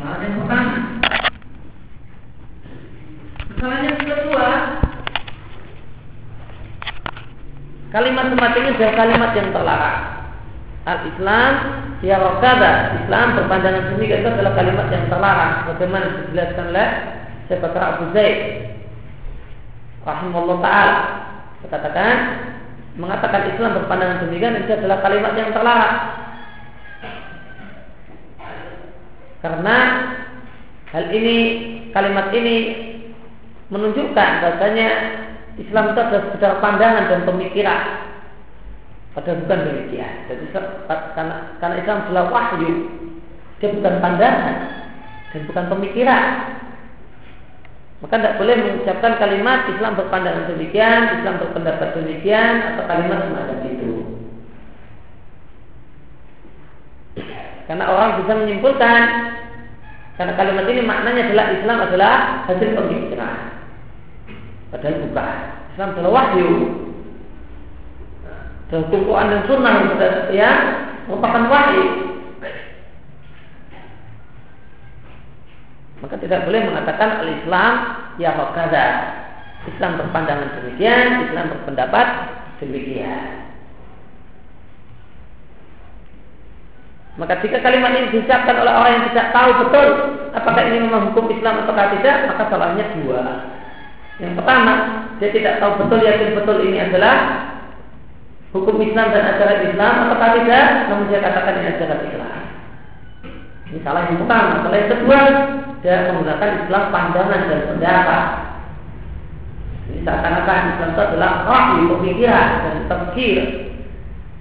Kesalahan pertama. Kesalahan kedua, kalimat semacam ini adalah kalimat yang terlarang. Al-Islam ya rokada. Islam berpandangan demikian itu adalah kalimat yang terlarang. Bagaimana dijelaskan oleh Syekh Bakar Abu Zaid? Rahimahullah taala. Katakan mengatakan Islam berpandangan demikian itu adalah kalimat yang terlarang karena hal ini kalimat ini menunjukkan bahasanya Islam itu adalah sekedar pandangan dan pemikiran. Padahal bukan demikian. Jadi karena, karena Islam adalah wahyu. Dia bukan pandangan dan bukan pemikiran. Maka tidak boleh mengucapkan kalimat Islam berpandangan demikian, Islam berpendapat demikian, atau kalimat semacam itu. Karena orang bisa menyimpulkan karena kalimat ini maknanya adalah Islam adalah hasil pemikiran. Padahal bukan. Islam adalah wahyu. Dan Quran dan Sunnah yang merupakan wahyu. Maka tidak boleh mengatakan al-Islam ya hakada. Islam berpandangan demikian, Islam berpendapat demikian. Maka jika kalimat ini diucapkan oleh orang yang tidak tahu betul apakah ini memang hukum Islam atau tidak, maka salahnya dua. Yang pertama, dia tidak tahu betul yakin betul ini adalah hukum Islam dan ajaran Islam atau tidak, namun dia katakan ini ajaran Islam. Ini salah yang pertama. Salah yang kedua, dia menggunakan Islam pandangan dan pendapat. Ini seakan-akan Islam itu adalah wahyu pemikiran dan terkir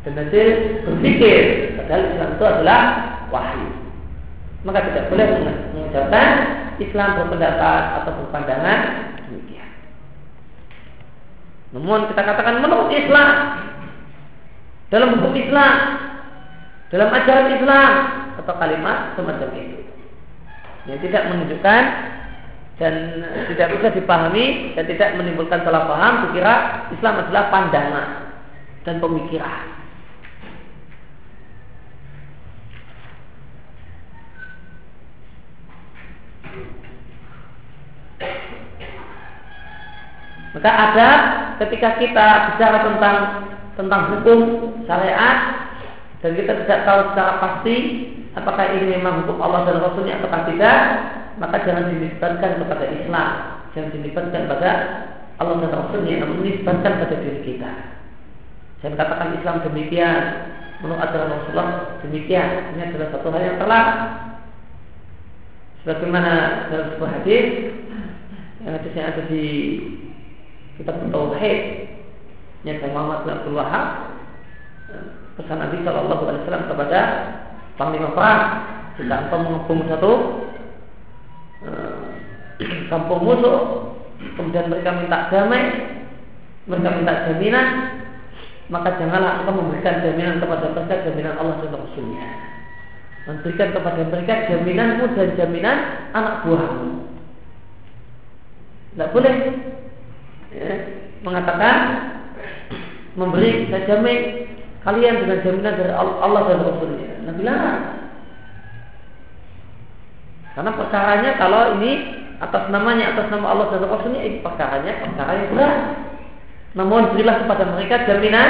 dan hasil berpikir. Padahal Islam itu adalah wahyu. Maka tidak boleh mengucapkan Islam berpendapat atau berpandangan demikian. Namun kita katakan menurut Islam dalam hukum Islam dalam ajaran Islam atau kalimat semacam itu yang tidak menunjukkan dan tidak bisa dipahami dan tidak menimbulkan salah paham dikira Islam adalah pandangan dan pemikiran Maka ada ketika kita bicara tentang tentang hukum syariat dan kita tidak tahu secara pasti apakah ini memang hukum Allah dan Rasulnya atau tidak, maka jangan dinisbatkan kepada Islam, jangan dinisbatkan kepada Allah dan Rasulnya, namun dinisbatkan pada diri kita. Saya katakan Islam demikian, menurut ajaran Rasulullah demikian. Ini adalah satu hal yang telah sebagaimana dalam sebuah hadis yang hadisnya ada di kitab Tauhid yang Muhammad bin Abdul Wahab pesan Nabi Shallallahu Alaihi Wasallam kepada panglima perang jika engkau mengepung satu eh, kampung musuh kemudian mereka minta damai mereka minta jaminan maka janganlah engkau memberikan jaminan kepada mereka jaminan Allah dan Rasulnya. Memberikan kepada mereka jaminanmu dan jaminan anak buahmu. Tidak boleh ya, mengatakan memberi saya jamin kalian dengan jaminan dari Allah dan Rasulnya. Nabi larang. Karena perkaranya kalau ini atas namanya atas nama Allah dan Rasulnya ini perkaranya perkara yang berat. Namun berilah kepada mereka jaminan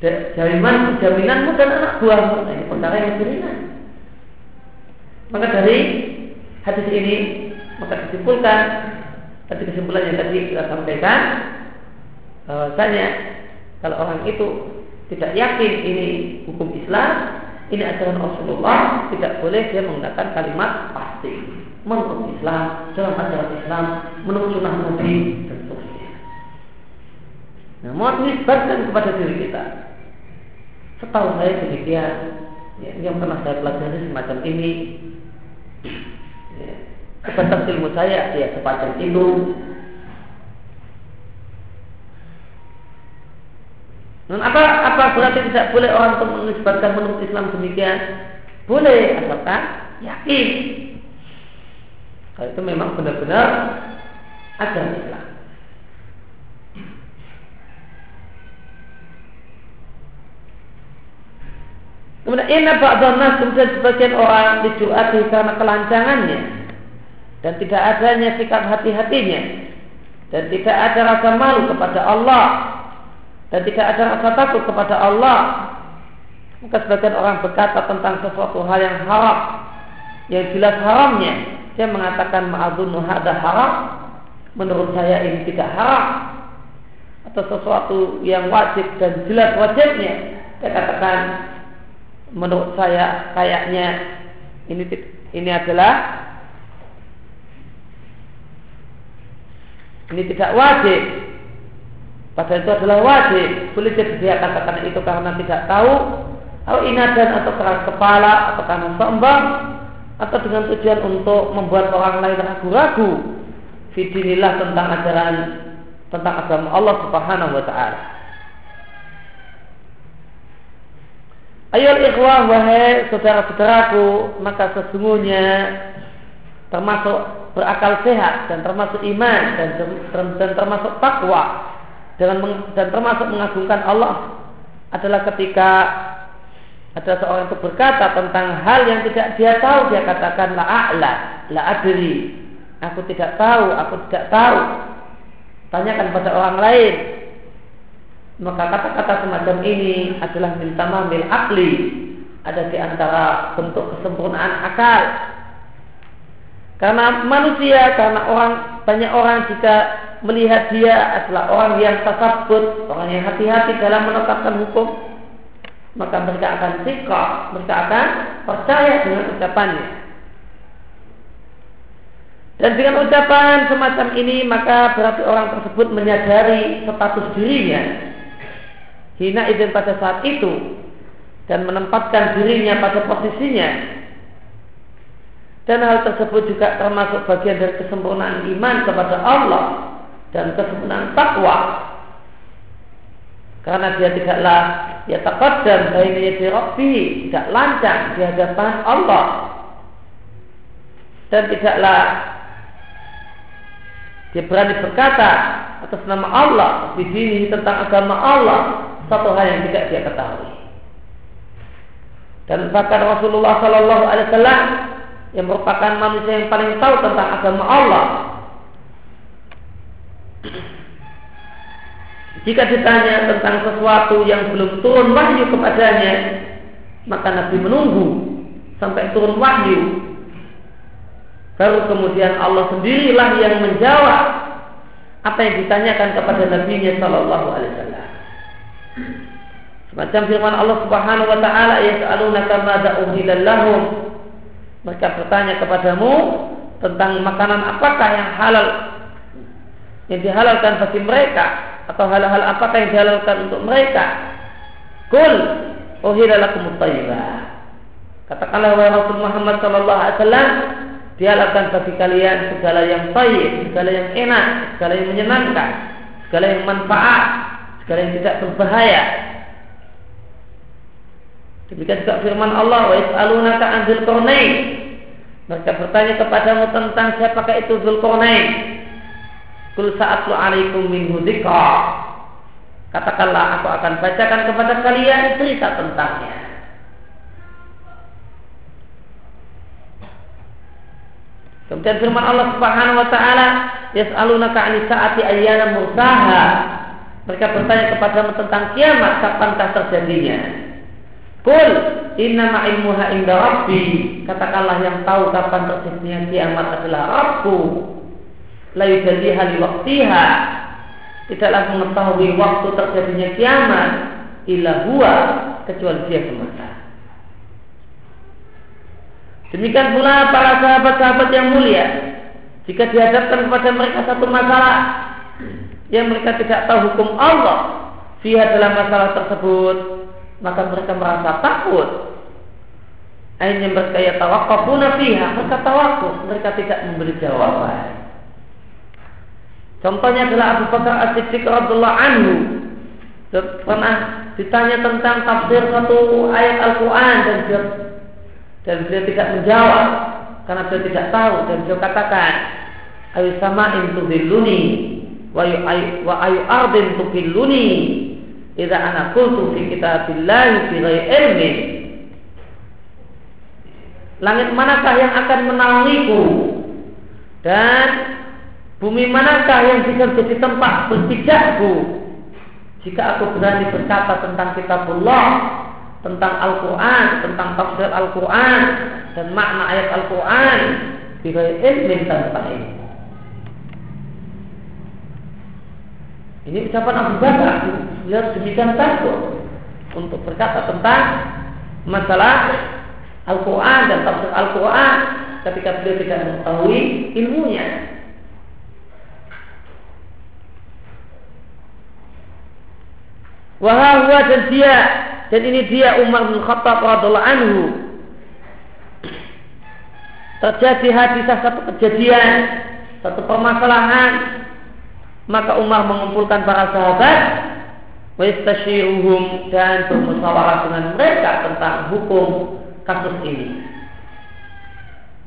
jaminan jaminanmu dan anak buahmu. Nah, ini perkara yang berilah. Maka dari hadis ini maka disimpulkan kesimpulan yang tadi kita sampaikan bahwasanya kalau orang itu tidak yakin ini hukum Islam, ini ajaran Rasulullah, tidak boleh dia menggunakan kalimat pasti. Menurut Islam, dalam ajaran Islam, menurut sunnah Nabi dan seterusnya. Mau nisbatkan kepada diri kita. Setahu saya demikian, ya, yang pernah saya pelajari semacam ini, sebatas ilmu saya ya sepanjang itu Dan apa apa berarti tidak boleh orang untuk mengisbatkan menurut Islam demikian? Boleh asalkan yakin. Kalau itu memang benar-benar ada Islam. Kemudian inna ba'dhan kemudian sebagian orang dijuati karena kelancangannya dan tidak adanya sikap hati-hatinya. Dan tidak ada rasa malu kepada Allah. Dan tidak ada rasa takut kepada Allah. Maka sebagian orang berkata tentang sesuatu hal yang haram. Yang jelas haramnya. Dia mengatakan ma'adunu hada haram. Menurut saya ini tidak haram. Atau sesuatu yang wajib dan jelas wajibnya. Dia katakan menurut saya kayaknya ini ini adalah ini tidak wajib. Padahal itu adalah wajib. Boleh jadi dia katakan itu karena tidak tahu. Atau inadan atau keras kepala atau karena sombong atau dengan tujuan untuk membuat orang lain ragu-ragu. Fidinillah tentang ajaran tentang agama Allah Subhanahu wa taala. Ayol ikhwah wahai saudara-saudaraku maka sesungguhnya termasuk berakal sehat dan termasuk iman dan, dan termasuk takwa dan, dan termasuk mengagungkan Allah adalah ketika ada seorang itu berkata tentang hal yang tidak dia tahu dia katakan la a'la la adri. Aku tidak tahu aku tidak tahu. Tanyakan pada orang lain. Maka kata-kata semacam ini adalah min tamamil akli. Ada di antara bentuk kesempurnaan akal karena manusia karena orang banyak orang jika melihat dia adalah orang yang tasabut orang yang hati-hati dalam menetapkan hukum maka mereka akan sikap mereka akan percaya dengan ucapannya. Dan dengan ucapan semacam ini maka berarti orang tersebut menyadari status dirinya. Hina izin pada saat itu dan menempatkan dirinya pada posisinya dan hal tersebut juga termasuk bagian dari kesempurnaan iman kepada Allah dan kesempurnaan takwa karena dia tidaklah ya dan bainnya di Rabbi tidak lancang di hadapan Allah dan tidaklah dia berani berkata atas nama Allah di sini tentang agama Allah satu hal yang tidak dia ketahui. Dan bahkan Rasulullah Shallallahu Alaihi Wasallam yang merupakan manusia yang paling tahu tentang agama Allah. Jika ditanya tentang sesuatu yang belum turun wahyu kepadanya, maka Nabi menunggu sampai turun wahyu. Baru kemudian Allah sendirilah yang menjawab apa yang ditanyakan kepada Nabi Nya Shallallahu Alaihi Wasallam. Semacam firman Allah Subhanahu wa taala yas'alunaka madza uhilla lahum. Mereka bertanya kepadamu tentang makanan apakah yang halal yang dihalalkan bagi mereka atau hal-hal apakah yang dihalalkan untuk mereka. Kul uhilla lakum Katakanlah wahai Rasul Muhammad sallallahu alaihi wasallam dihalalkan bagi kalian segala yang baik, segala yang enak, segala yang menyenangkan, segala yang manfaat, segala yang tidak berbahaya. Demikian juga firman Allah wa yas'alunaka an dzulqarnain. Mereka bertanya kepadamu tentang siapakah itu Dzulqarnain. Kul sa'atlu alaikum min dzikra. Katakanlah aku akan bacakan kepada kalian cerita tentangnya. Kemudian firman Allah Subhanahu wa taala, "Yas'alunaka 'ani sa'ati ayyana mursaha." Mereka bertanya kepadamu tentang kiamat, kapankah terjadinya? Kul inna ilmuha inda rabbi. Katakanlah yang tahu kapan terjadinya kiamat adalah Rabbu. La yudaliha li waktiha Tidaklah mengetahui waktu terjadinya kiamat Illa huwa Kecuali dia semata. Demikian pula para sahabat-sahabat yang mulia Jika dihadapkan kepada mereka satu masalah yang mereka tidak tahu hukum Allah fiha dalam masalah tersebut maka mereka merasa takut. Akhirnya mereka ya tawakkufuna fiha mereka tawakuf mereka tidak memberi jawaban. Contohnya adalah Abu Bakar As-Siddiq radhiyallahu anhu. Pernah ditanya tentang tafsir satu ayat Al-Quran dan dia, dan dia tidak menjawab karena dia tidak tahu. Dan dia katakan ayu sama'in tudilluni wa ayu wa ayu ardin tukilluni idza ana qultu fi kitabillahi ghairi ilmi. Langit manakah yang akan menaungiku? Dan bumi manakah yang bisa menjadi tempat berpijakku jika aku berani berkata tentang kitabullah tentang Al-Quran, tentang tafsir Al-Quran dan makna ayat Al-Quran bila ilmin tanpa ilmu. Ini ucapan Abu Bakar beliau demikian takut untuk berkata tentang masalah Al-Quran dan tafsir Al-Quran ketika beliau tidak mengetahui ilmunya. Wahai dan dia dan ini dia Umar bin Khattab radhiallahu anhu terjadi hadisah satu kejadian satu permasalahan maka Umar mengumpulkan para sahabat wastasyiruhum dan bermusyawarah dengan mereka tentang hukum kasus ini.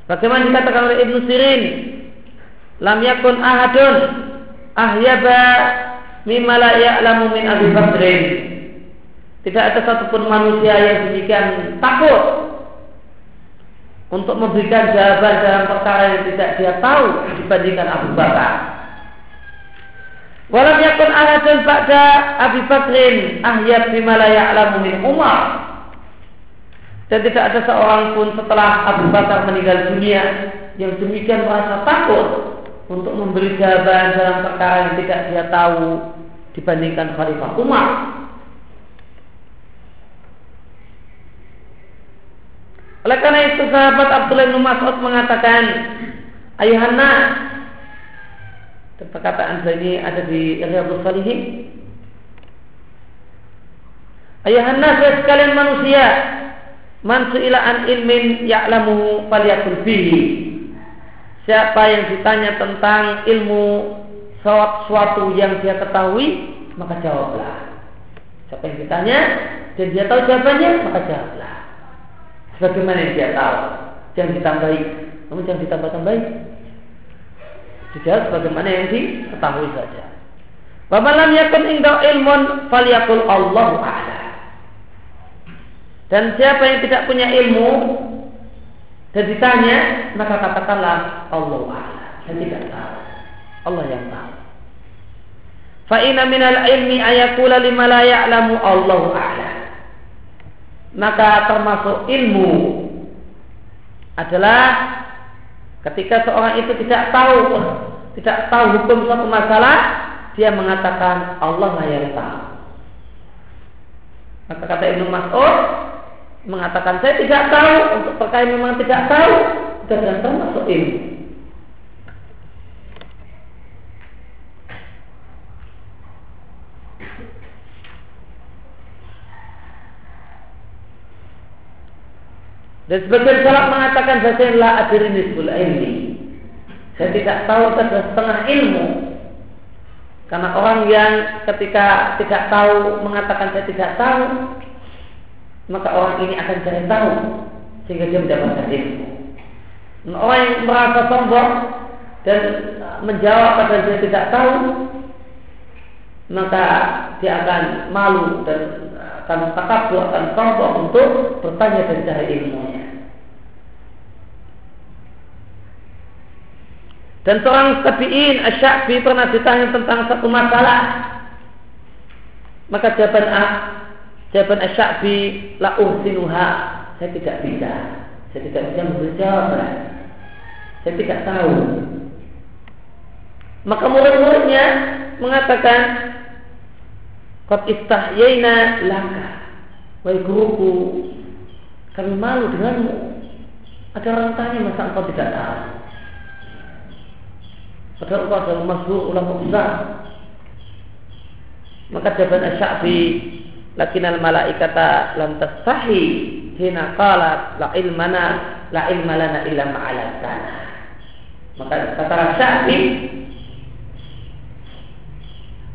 Bagaimana dikatakan oleh Ibnu Sirin, lam yakun ahadun ahyaba mimma la ya'lamu min Abi Bakrin. Tidak ada satupun manusia yang demikian takut untuk memberikan jawaban dalam perkara yang tidak dia tahu dibandingkan Abu Bakar. Walam yakun ahadun ba'da Abi Bakrin ahyab bima la ya'lamu min Umar. Dan tidak ada seorang pun setelah Abu Bakar meninggal dunia yang demikian merasa takut untuk memberi jawaban dalam perkara yang tidak dia tahu dibandingkan Khalifah Umar. Oleh karena itu sahabat Abdullah bin Mas'ud mengatakan, Ayuhanna, perkataan ini ada di Riyadhus Salihin. Ayuhanna sekalian manusia, Man su'ila an ilmin ya'lamu falyakul fihi. Siapa yang ditanya tentang ilmu suatu yang dia ketahui, maka jawablah. Siapa yang ditanya dan dia tahu jawabannya, maka jawablah. Sebagaimana yang dia tahu. Jangan ditambahi. Namun jangan ditambah-tambahi. Dijawab sebagaimana yang diketahui saja. Bamalam yakun indah ilmun falyakul Allahu a'lam. Dan siapa yang tidak punya ilmu dan ditanya, maka katakanlah Allah Allah. Saya tidak tahu. Allah yang tahu. Fa'ina minal ilmi ayakula lima la ya'lamu Allahu a'lam. Maka termasuk ilmu adalah ketika seorang itu tidak tahu tidak tahu hukum suatu masalah, dia mengatakan Allah yang tahu. Maka kata Ibnu Mas'ud, mengatakan saya tidak tahu untuk perkara memang tidak tahu adalah termasuk ilmu. Dan sebagian salaf mengatakan bahasa la adrini ini. Saya tidak tahu adalah setengah ilmu. Karena orang yang ketika tidak tahu mengatakan saya tidak tahu, maka orang ini akan cari tahu sehingga dia mendapatkan ilmu. Nah, orang yang merasa sombong dan menjawab pada dia tidak tahu, maka dia akan malu dan akan takabur, akan sombong untuk bertanya dan cari ilmunya. Dan seorang tabi'in asyafi pernah ditanya tentang satu masalah. Maka jawaban A, Jawaban Asyabi la uhsinuha. Saya tidak bisa. Saya tidak bisa memberi jawaban. Saya tidak tahu. Maka murid-muridnya mengatakan Qad istahyaina laka Wahai guruku Kami malu denganmu Ada orang tanya masa engkau tidak tahu Padahal engkau adalah masyhur ulama besar. Maka jawaban Asyabi lakin al malaikata lam tastahi hina qalat la ilmana la ilma lana illa maka kata Syafi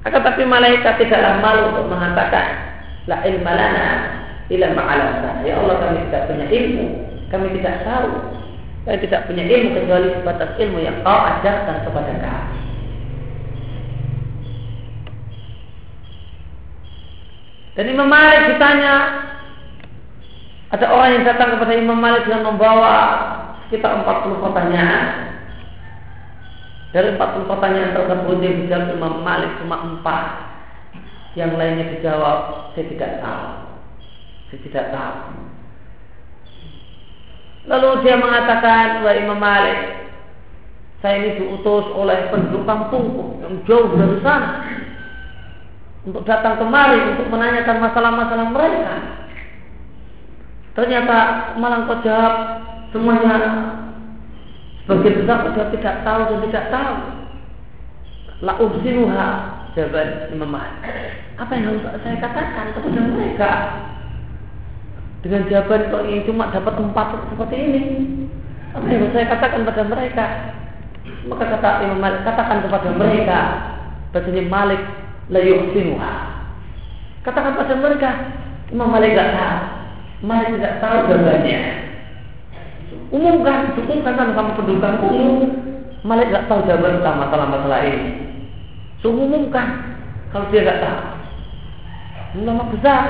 akan tapi malaikat tidaklah malu untuk mengatakan la ilma lana illa ya Allah kami tidak punya ilmu kami tidak tahu kami tidak punya ilmu kecuali sebatas ilmu yang kau ajarkan kepada kami Dan Imam Malik ditanya Ada orang yang datang kepada Imam Malik dengan membawa sekitar 40 pertanyaan. Dari 40 pertanyaan tersebut yang dijawab Imam Malik cuma 4. Yang lainnya dijawab, saya tidak tahu. Saya tidak tahu. Lalu dia mengatakan, wahai Imam Malik, saya ini diutus oleh penduduk kampungku yang jauh dari sana untuk datang kemari untuk menanyakan masalah-masalah mereka. Ternyata malah kau jawab semuanya sebagian besar kau jawab tidak tahu dan tidak tahu. La ubsinuha jawaban Imam Apa yang harus saya katakan kepada mereka? Dengan jawaban kau ini cuma dapat tempat seperti ini. Apa yang saya katakan kepada mereka? Maka kata Imam Malik, katakan kepada mereka, bahasanya Malik la yuhsinuha. Katakan pada mereka, Imam Malik tidak tahu. Malik tidak tahu jawabannya. Umumkan, umumkan sama penduduk umum. Malik tidak tahu jawaban tentang masalah-masalah ini. So, umumkan kalau dia tidak tahu. Ulama besar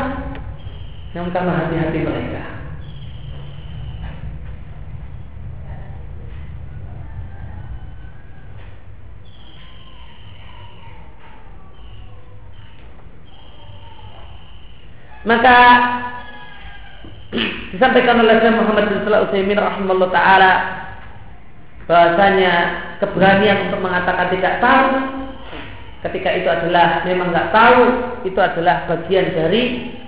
yang karena hati-hati mereka. Maka disampaikan oleh Syekh Muhammad bin Salah Utsaimin rahimahullah taala bahasanya keberanian untuk mengatakan tidak tahu ketika itu adalah memang nggak tahu itu adalah bagian dari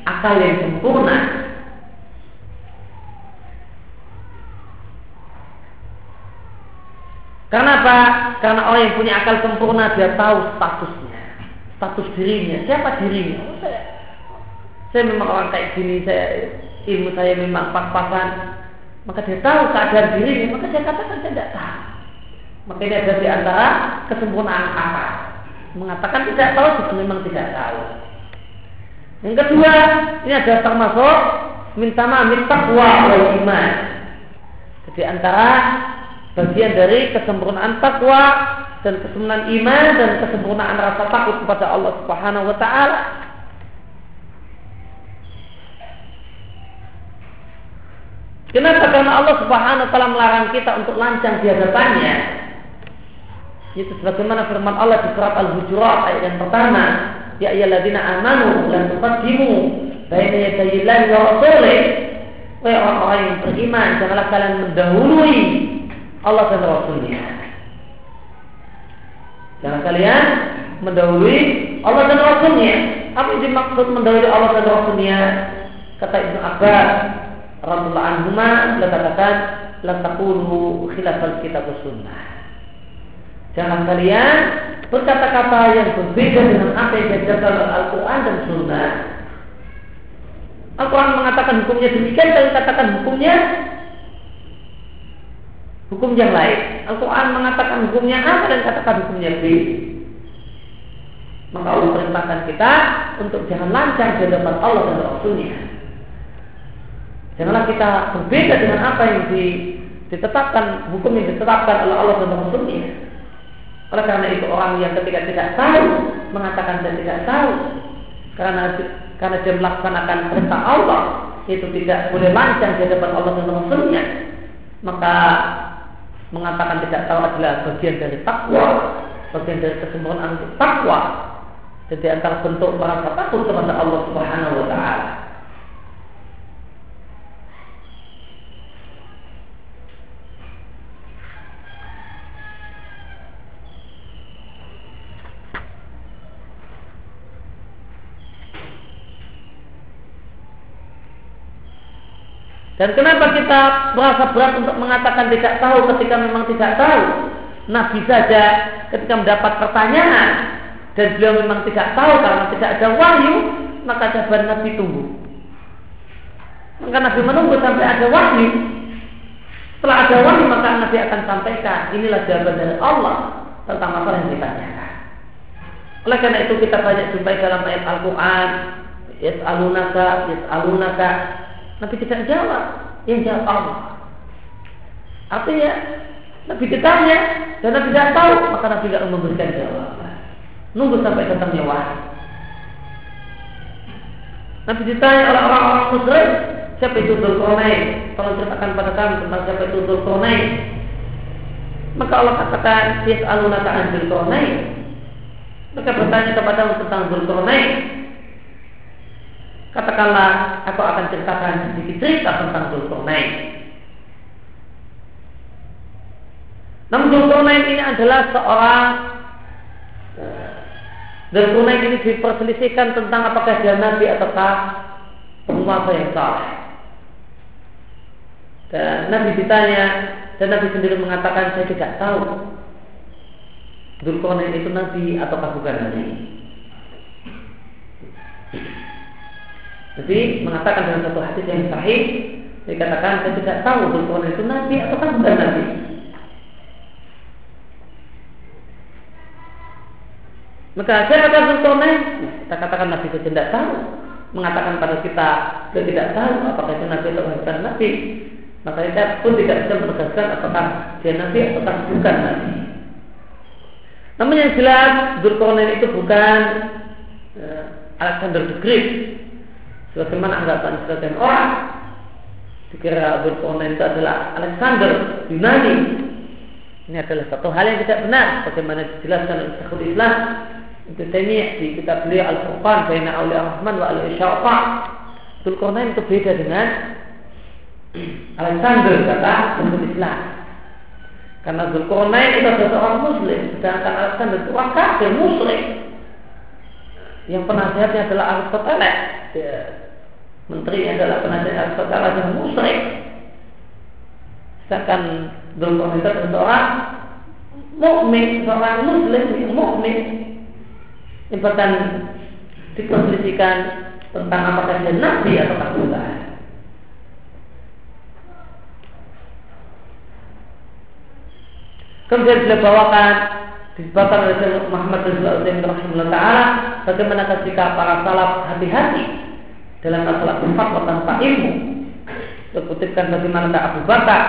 akal yang sempurna Karena apa? Karena orang yang punya akal sempurna dia tahu statusnya, status dirinya, siapa dirinya. Saya saya memang orang kayak gini, saya ilmu saya memang pas-pasan, maka dia tahu keadaan dirinya, maka dia katakan saya tidak tahu. Maka ini ada di antara kesempurnaan apa? Mengatakan tidak tahu juga memang tidak tahu. Yang kedua, ini ada termasuk minta minta taqwa wal iman. Jadi antara bagian dari kesempurnaan takwa dan kesempurnaan iman dan kesempurnaan rasa takut kepada Allah Subhanahu wa taala. Kenapa? Karena Allah Subhanahu wa taala melarang kita untuk lancang di hadapannya. Itu sebagaimana firman Allah di surat Al-Hujurat ayat yang pertama, ya ayyuhalladzina amanu la tuqaddimu baina yadayillahi wa rasulih. Wahai orang-orang yang beriman, janganlah kalian mendahului Allah dan Rasulnya. Jangan kalian mendahului Allah dan Rasulnya. Apa yang dimaksud mendahului Allah dan Rasulnya? Kata Ibnu Abbas, radhiyallahu anhuma katakan la taqulu khilafal kitab sunnah. Jangan kalian berkata-kata yang berbeda dengan apa yang diajarkan oleh Al-Quran dan Sunnah. Al-Quran mengatakan hukumnya demikian, kalian katakan hukumnya hukum yang lain. Al-Quran mengatakan hukumnya A, dan katakan hukumnya B. Maka Allah perintahkan kita untuk jangan lancar di hadapan Allah dan Rasulnya. Janganlah kita berbeda dengan apa yang ditetapkan hukum yang ditetapkan oleh Allah dan Rasulnya. Oleh karena itu orang yang ketika tidak tahu mengatakan saya tidak tahu karena karena dia melaksanakan perintah Allah itu tidak boleh lancang di hadapan Allah dan Rasulnya maka mengatakan tidak tahu adalah bagian dari takwa bagian dari kesempurnaan untuk takwa. Jadi antara bentuk merasa takut kepada Allah Subhanahu wa taala Dan kenapa kita merasa berat untuk mengatakan tidak tahu ketika memang tidak tahu? Nabi saja ketika mendapat pertanyaan dan beliau memang tidak tahu karena tidak ada wahyu, maka jawaban Nabi tunggu. Maka Nabi menunggu sampai ada wahyu. Setelah ada wahyu maka Nabi akan sampaikan inilah jawaban dari Allah tentang masalah yang ditanyakan. Oleh karena itu kita banyak jumpai dalam ayat Al-Quran Yas'alunaka, yas'alunaka Nabi tidak jawab, yang jawab Allah. Artinya Nabi ditanya dan Nabi tidak tahu, maka Nabi tidak memberikan jawaban. Nunggu sampai datangnya wahyu. Nabi ditanya oleh orang-orang musyrik, siapa itu Dzulqarnain? Tolong ceritakan pada kami tentang siapa itu Dzulqarnain. Maka Allah katakan, Yas'alunaka an Dzulqarnain. Maka bertanya kepada tentang Dzulqarnain. Katakanlah, aku akan ceritakan sedikit cerita tentang Dzulqarnain. Namun Dzulqarnain ini adalah seorang dan Dzulqarnain ini diperselisihkan tentang apakah dia nabi ataukah penguasa yang saleh. Dan Nabi ditanya dan Nabi sendiri mengatakan saya tidak tahu Dzulqarnain itu nabi ataukah bukan nabi. Jadi mengatakan dalam satu hadis yang sahih dikatakan saya tidak tahu Dzulqarnain itu nabi ataukah bukan nabi. Maka saya kata Dzulqarnain, kita katakan nabi itu tidak tahu mengatakan pada kita dia tidak tahu apakah itu nabi atau bukan nabi maka kita pun tidak bisa menegaskan apakah dia nabi atau bukan nabi. Namun yang jelas Dzulkarnain itu bukan uh, Alexander the Great sebagaimana anggapan sebagian orang dikira Dzulkarnain itu adalah Alexander Yunani ini adalah satu hal yang tidak benar bagaimana dijelaskan oleh Syekhul Islam itu Taimiyah di kitab beliau Al-Furqan Baina Auliya Rahman wa Al-Isyafa Dzulkarnain itu beda dengan Alexander kata penduduk Islam. Karena Zulkarnain itu adalah seorang muslim, sedangkan Alexander itu kafir muslim. Yang penasihatnya adalah Aristoteles. Menterinya adalah penasihat Aristoteles yang muslim. Sedangkan adalah seorang mukmin, seorang muslim yang mukmin. Ini bahkan diperselisihkan tentang apakah dia nabi atau bukan. Kemudian beliau bawakan disebutkan oleh Muhammad rahimahullah taala bagaimana ketika para salaf hati-hati dalam masalah fatwa tanpa ilmu. Dikutipkan bagaimana Abu Bakar,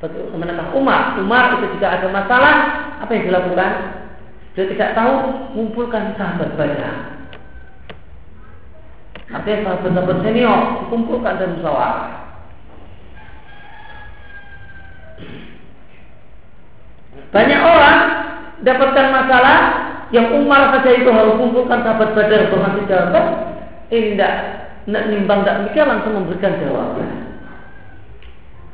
bagaimana Umar. Umar itu jika ada masalah, apa yang dilakukan? Dia tidak tahu, mengumpulkan sahabat banyak. Artinya sahabat-sahabat senior dikumpulkan dan musyawarah. Banyak orang dapatkan masalah yang Umar saja itu harus kumpulkan sahabat Badar untuk ngasih jawaban. Tidak nimbang tidak mikir langsung memberikan jawaban.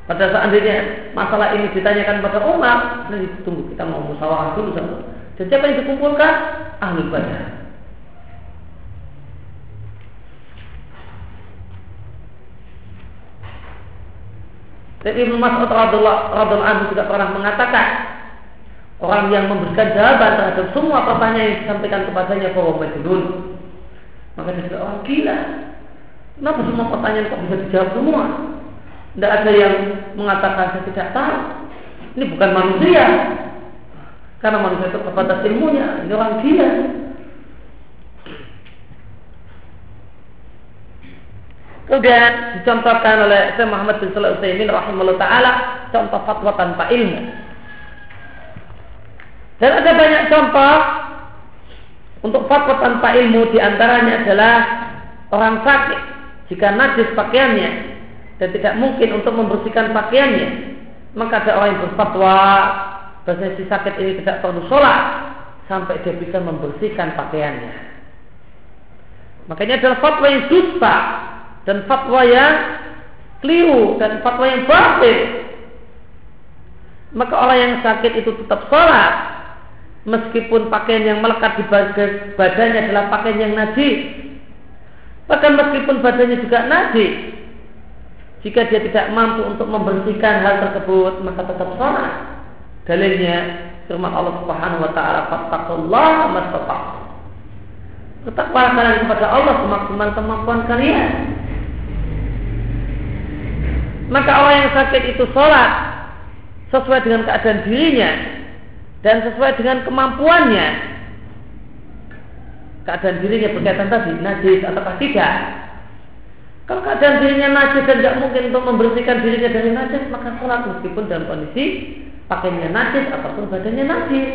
Pada seandainya masalah ini ditanyakan pada Umar, nanti tunggu kita mau musyawarah dulu sama. Dan siapa yang dikumpulkan? Ahli Badar. Dan Ibnu Mas'ud radhiallahu anhu juga pernah mengatakan Orang yang memberikan jawaban terhadap semua pertanyaan yang disampaikan kepadanya bahwa. Maka dia orang gila. Kenapa semua pertanyaan kok bisa dijawab semua? Tidak ada yang mengatakan saya tidak tahu. Ini bukan manusia. Karena manusia itu terbatas ilmunya. Ini orang gila. Kemudian dicontohkan oleh Syekh Muhammad bin Shalih Utsaimin rahimahullah taala contoh fatwa tanpa ilmu. Dan ada banyak contoh untuk fatwa tanpa ilmu di antaranya adalah orang sakit jika najis pakaiannya dan tidak mungkin untuk membersihkan pakaiannya maka ada orang yang berfatwa bahwa si sakit ini tidak perlu sholat sampai dia bisa membersihkan pakaiannya. Makanya adalah fatwa yang dusta dan fatwa yang keliru dan fatwa yang batil. Maka orang yang sakit itu tetap sholat meskipun pakaian yang melekat di badannya adalah pakaian yang najis bahkan meskipun badannya juga najis jika dia tidak mampu untuk membersihkan hal tersebut maka tetap sholat. Dalilnya firman Allah Subhanahu wa taala fattaqullaha mastata'tum Bertakwalah kalian kepada Allah semaksimal kemampuan kalian. Maka orang yang sakit itu sholat sesuai dengan keadaan dirinya dan sesuai dengan kemampuannya keadaan dirinya berkaitan tadi najis atau tidak kalau keadaan dirinya najis dan tidak mungkin untuk membersihkan dirinya dari najis maka sholat meskipun dalam kondisi pakainya najis ataupun badannya najis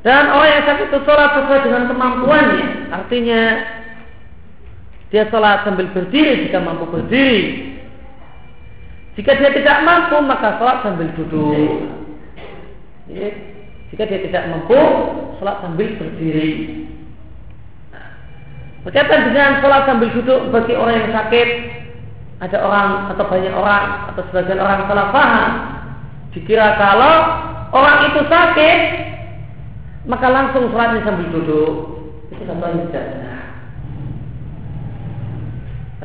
dan orang yang sakit itu sholat sesuai dengan kemampuannya artinya dia sholat sambil berdiri jika mampu berdiri. Jika dia tidak mampu maka sholat sambil duduk. Jika dia tidak mampu sholat sambil berdiri. Berkaitan dengan sholat sambil duduk bagi orang yang sakit, ada orang atau banyak orang atau sebagian orang salah paham. Dikira kalau orang itu sakit, maka langsung sholatnya sambil duduk. Itu satu yang tidak benar.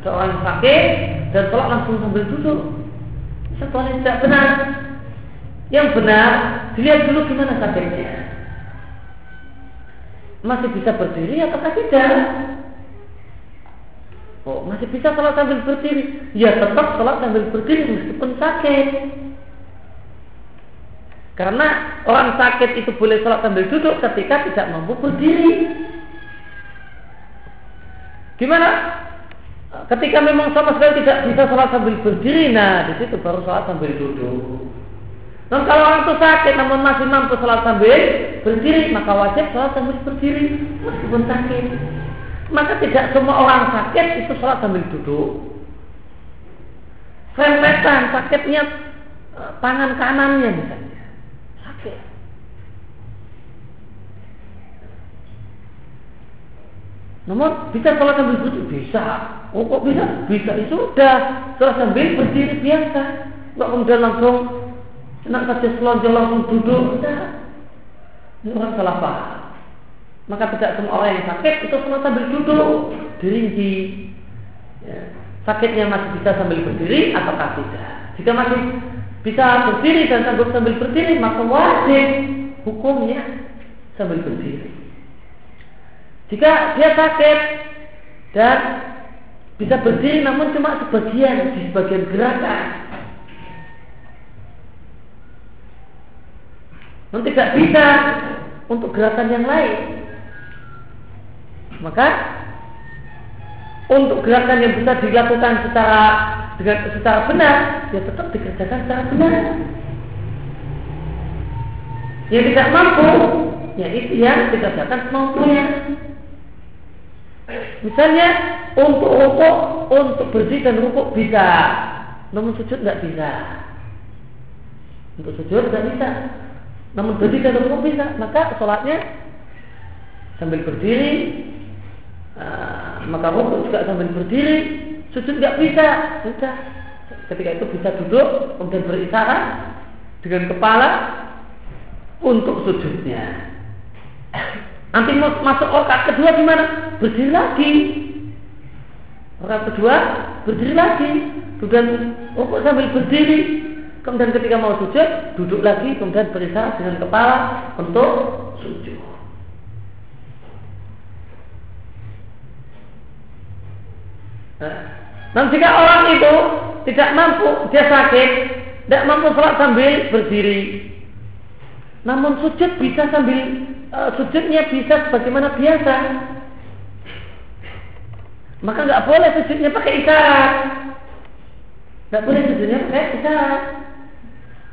Ada orang yang sakit dan sholat langsung sambil duduk. Satu yang tidak benar. Yang benar, dilihat dulu gimana sakitnya. Masih bisa berdiri atau tidak? Oh, masih bisa sholat sambil berdiri. Ya tetap sholat sambil berdiri meskipun sakit. Karena orang sakit itu boleh sholat sambil duduk ketika tidak mampu berdiri. Gimana? Ketika memang sama sekali tidak bisa sholat sambil berdiri, nah di situ baru sholat sambil duduk. Dan kalau orang itu sakit namun masih mampu sholat sambil berdiri, maka wajib sholat sambil berdiri meskipun sakit. Maka tidak semua orang sakit itu sholat sambil duduk. Rempetan sakitnya e, tangan kanannya misalnya. Sakit. Namun bisa sholat sambil duduk bisa. Oh kok bisa? Bisa itu ya sudah sholat sambil berdiri biasa. Enggak kemudian langsung senang saja selonjol langsung duduk. Ini orang salah paham. Maka tidak semua orang yang sakit itu semua sambil duduk, diringgi. Ya. Sakitnya masih bisa sambil berdiri atau tidak. Jika masih bisa berdiri dan sanggup sambil berdiri, maka wajib hukumnya sambil berdiri. Jika dia sakit dan bisa berdiri namun cuma sebagian di sebagian gerakan, namun tidak bisa untuk gerakan yang lain, maka untuk gerakan yang bisa dilakukan secara dengan secara benar, ya tetap dikerjakan secara benar. Yang tidak mampu, ya itu yang dikerjakan semampunya. Misalnya untuk rukuk, untuk berdiri dan rukuk bisa, namun sujud nggak bisa. Untuk sujud nggak bisa, namun berdiri dan rukuk bisa, maka sholatnya sambil berdiri Nah, maka rukuk juga sambil berdiri, sujud nggak bisa, sudah. Ketika itu bisa duduk, kemudian berisyarat dengan kepala untuk sujudnya. Nanti masuk okat kedua gimana? Berdiri lagi. Okat kedua berdiri lagi. Kemudian rukuk sambil berdiri. Kemudian ketika mau sujud, duduk lagi, kemudian berisyarat dengan kepala untuk sujud. Nah, jika orang itu tidak mampu, dia sakit, tidak mampu sholat sambil berdiri. Namun sujud bisa sambil uh, sujudnya bisa sebagaimana biasa. Maka nggak boleh sujudnya pakai isyarat. Nggak boleh sujudnya pakai isyarat.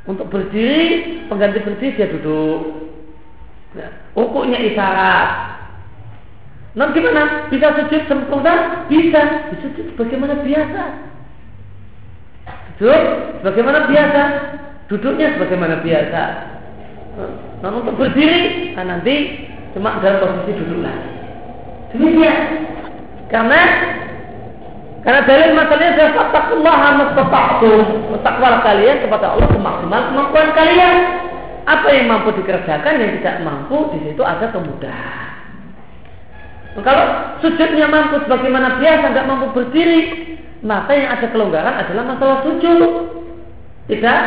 Untuk berdiri, pengganti berdiri dia duduk. Nah, ukuknya isyarat. Nah gimana? Bisa sujud sempurna? Bisa. Bisa sujud bagaimana biasa. Sujud bagaimana biasa. Duduknya sebagaimana biasa. Nah untuk berdiri, nah, nanti cuma dalam posisi duduk. Demikian. Karena karena dalil masalahnya adalah fattakullah mastata'tum. Bertakwalah kalian kepada Allah semaksimal kemampuan kalian. Apa yang mampu dikerjakan yang tidak mampu di situ ada kemudahan. Kalau sujudnya mampu sebagaimana biasa, nggak mampu berdiri, maka yang ada kelonggaran adalah masalah sujud. Tidak,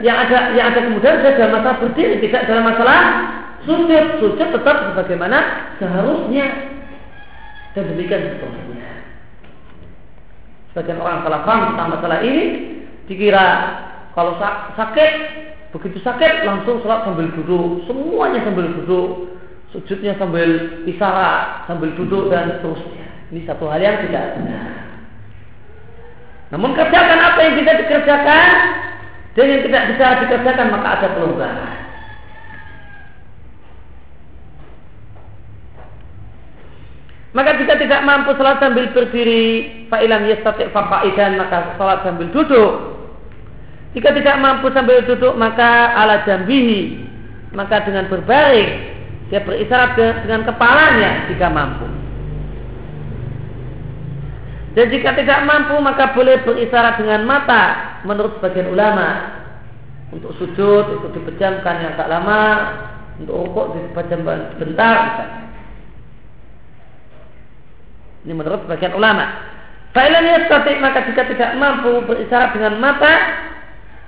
yang ada yang ada kemudian saja masalah berdiri, tidak dalam masalah sujud. Sujud tetap sebagaimana seharusnya. Dan demikian seterusnya. Sebagian orang salah paham tentang masalah ini, dikira kalau sakit, begitu sakit langsung sholat sambil duduk, semuanya sambil duduk sujudnya sambil isyarat, sambil duduk dan seterusnya. Ini satu hal yang tidak. Namun kerjakan apa yang bisa dikerjakan dan yang tidak bisa dikerjakan maka ada pelonggaran. Maka jika tidak mampu salat sambil berdiri, fa'ilam yastati' faqaidan maka salat sambil duduk. Jika tidak mampu sambil duduk maka ala jambihi maka dengan berbaring dia berisyarat dengan kepalanya jika mampu. Dan jika tidak mampu maka boleh berisyarat dengan mata menurut sebagian ulama. Untuk sujud itu dipejamkan yang tak lama, untuk rukuk dipejamkan sebentar misalnya. Ini menurut sebagian ulama. Fa'ilan yastatik maka jika tidak mampu berisyarat dengan mata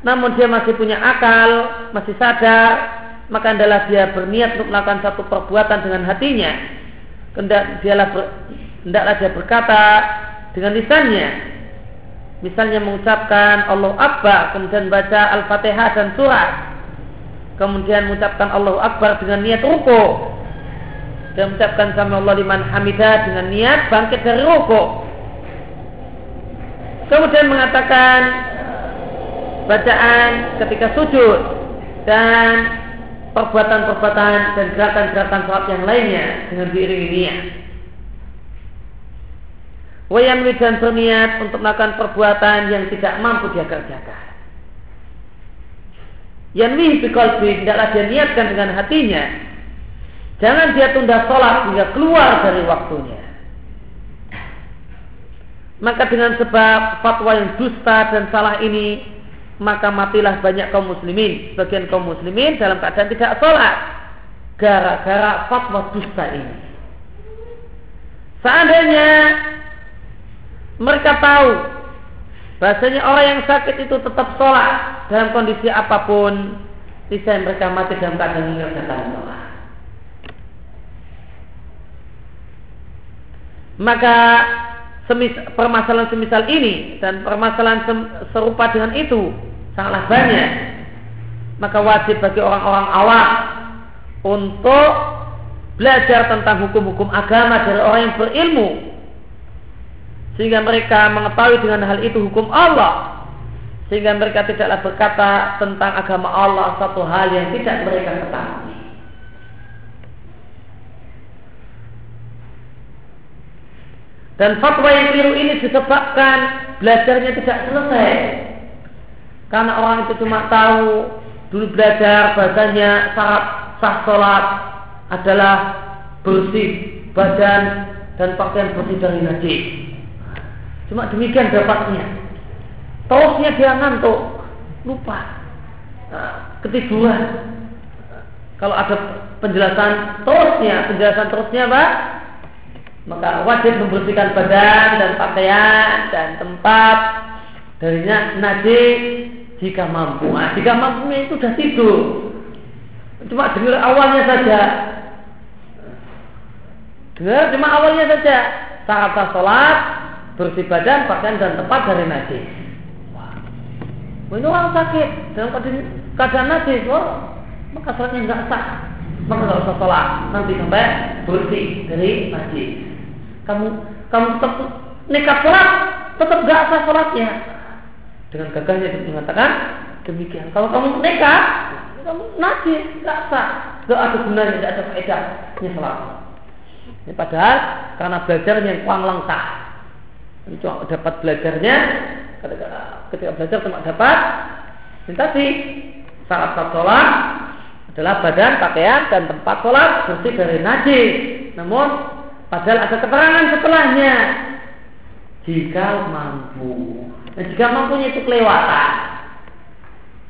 namun dia masih punya akal, masih sadar, maka adalah dia berniat untuk melakukan satu perbuatan dengan hatinya. Hendak dialah ber, hendaklah dia berkata dengan lisannya. Misalnya mengucapkan Allah Akbar, kemudian baca Al-Fatihah dan surat. Kemudian mengucapkan Allah Akbar dengan niat ruku. Dan mengucapkan sama Allah liman hamidah dengan niat bangkit dari ruku. Kemudian mengatakan bacaan ketika sujud dan perbuatan-perbuatan dan gerakan-gerakan sholat yang lainnya dengan diiringi niat. Wayanwi dan berniat untuk melakukan perbuatan yang tidak mampu dia kerjakan. Yanwi bikolbi tidaklah dia niatkan dengan hatinya. Jangan dia tunda sholat hingga keluar dari waktunya. Maka dengan sebab fatwa yang dusta dan salah ini maka matilah banyak kaum muslimin. Sebagian kaum muslimin dalam keadaan tidak sholat gara-gara fatwa dusta ini. Seandainya mereka tahu bahasanya orang yang sakit itu tetap sholat dalam kondisi apa pun, bisa mereka mati dalam keadaan mengerjakan sholat. Maka semis, permasalahan semisal ini dan permasalahan sem, serupa dengan itu sangatlah banyak. Maka wajib bagi orang-orang awam untuk belajar tentang hukum-hukum agama dari orang yang berilmu. Sehingga mereka mengetahui dengan hal itu hukum Allah. Sehingga mereka tidaklah berkata tentang agama Allah satu hal yang tidak mereka ketahui Dan fatwa yang keliru ini disebabkan belajarnya tidak selesai. Karena orang itu cuma tahu dulu belajar bahasanya syarat sah sholat adalah bersih badan dan pakaian bersih dari najis. Cuma demikian dapatnya. Terusnya dia ngantuk, lupa, nah, ketiduran. Kalau ada penjelasan terusnya, penjelasan terusnya apa? Maka wajib membersihkan badan dan pakaian dan tempat darinya najis jika mampu. Nah, jika mampu itu sudah tidur. Cuma dengar awalnya saja. Dengar cuma awalnya saja. Saat sholat, bersih badan, pakaian dan tempat dari najis. Wah, ini orang sakit dalam keadaan najis. Wah, maka sholatnya nggak sah. Maka usah sholat. Nanti sampai bersih dari najis kamu kamu tetap nekat sholat, tetap gak sah sholatnya. Dengan gagahnya dia mengatakan demikian. Kalau kamu nekat, kamu najis, gak sah, gak ada gunanya, gak ada faedahnya sholat. Ini padahal karena belajarnya yang kurang lengkap. Ini cuma dapat belajarnya ketika, ketika belajar cuma dapat ini tadi saat sholat adalah badan, pakaian dan tempat sholat bersih dari najis. Namun Padahal ada keterangan setelahnya. Jika mampu. Nah, jika mampunya itu kelewatan.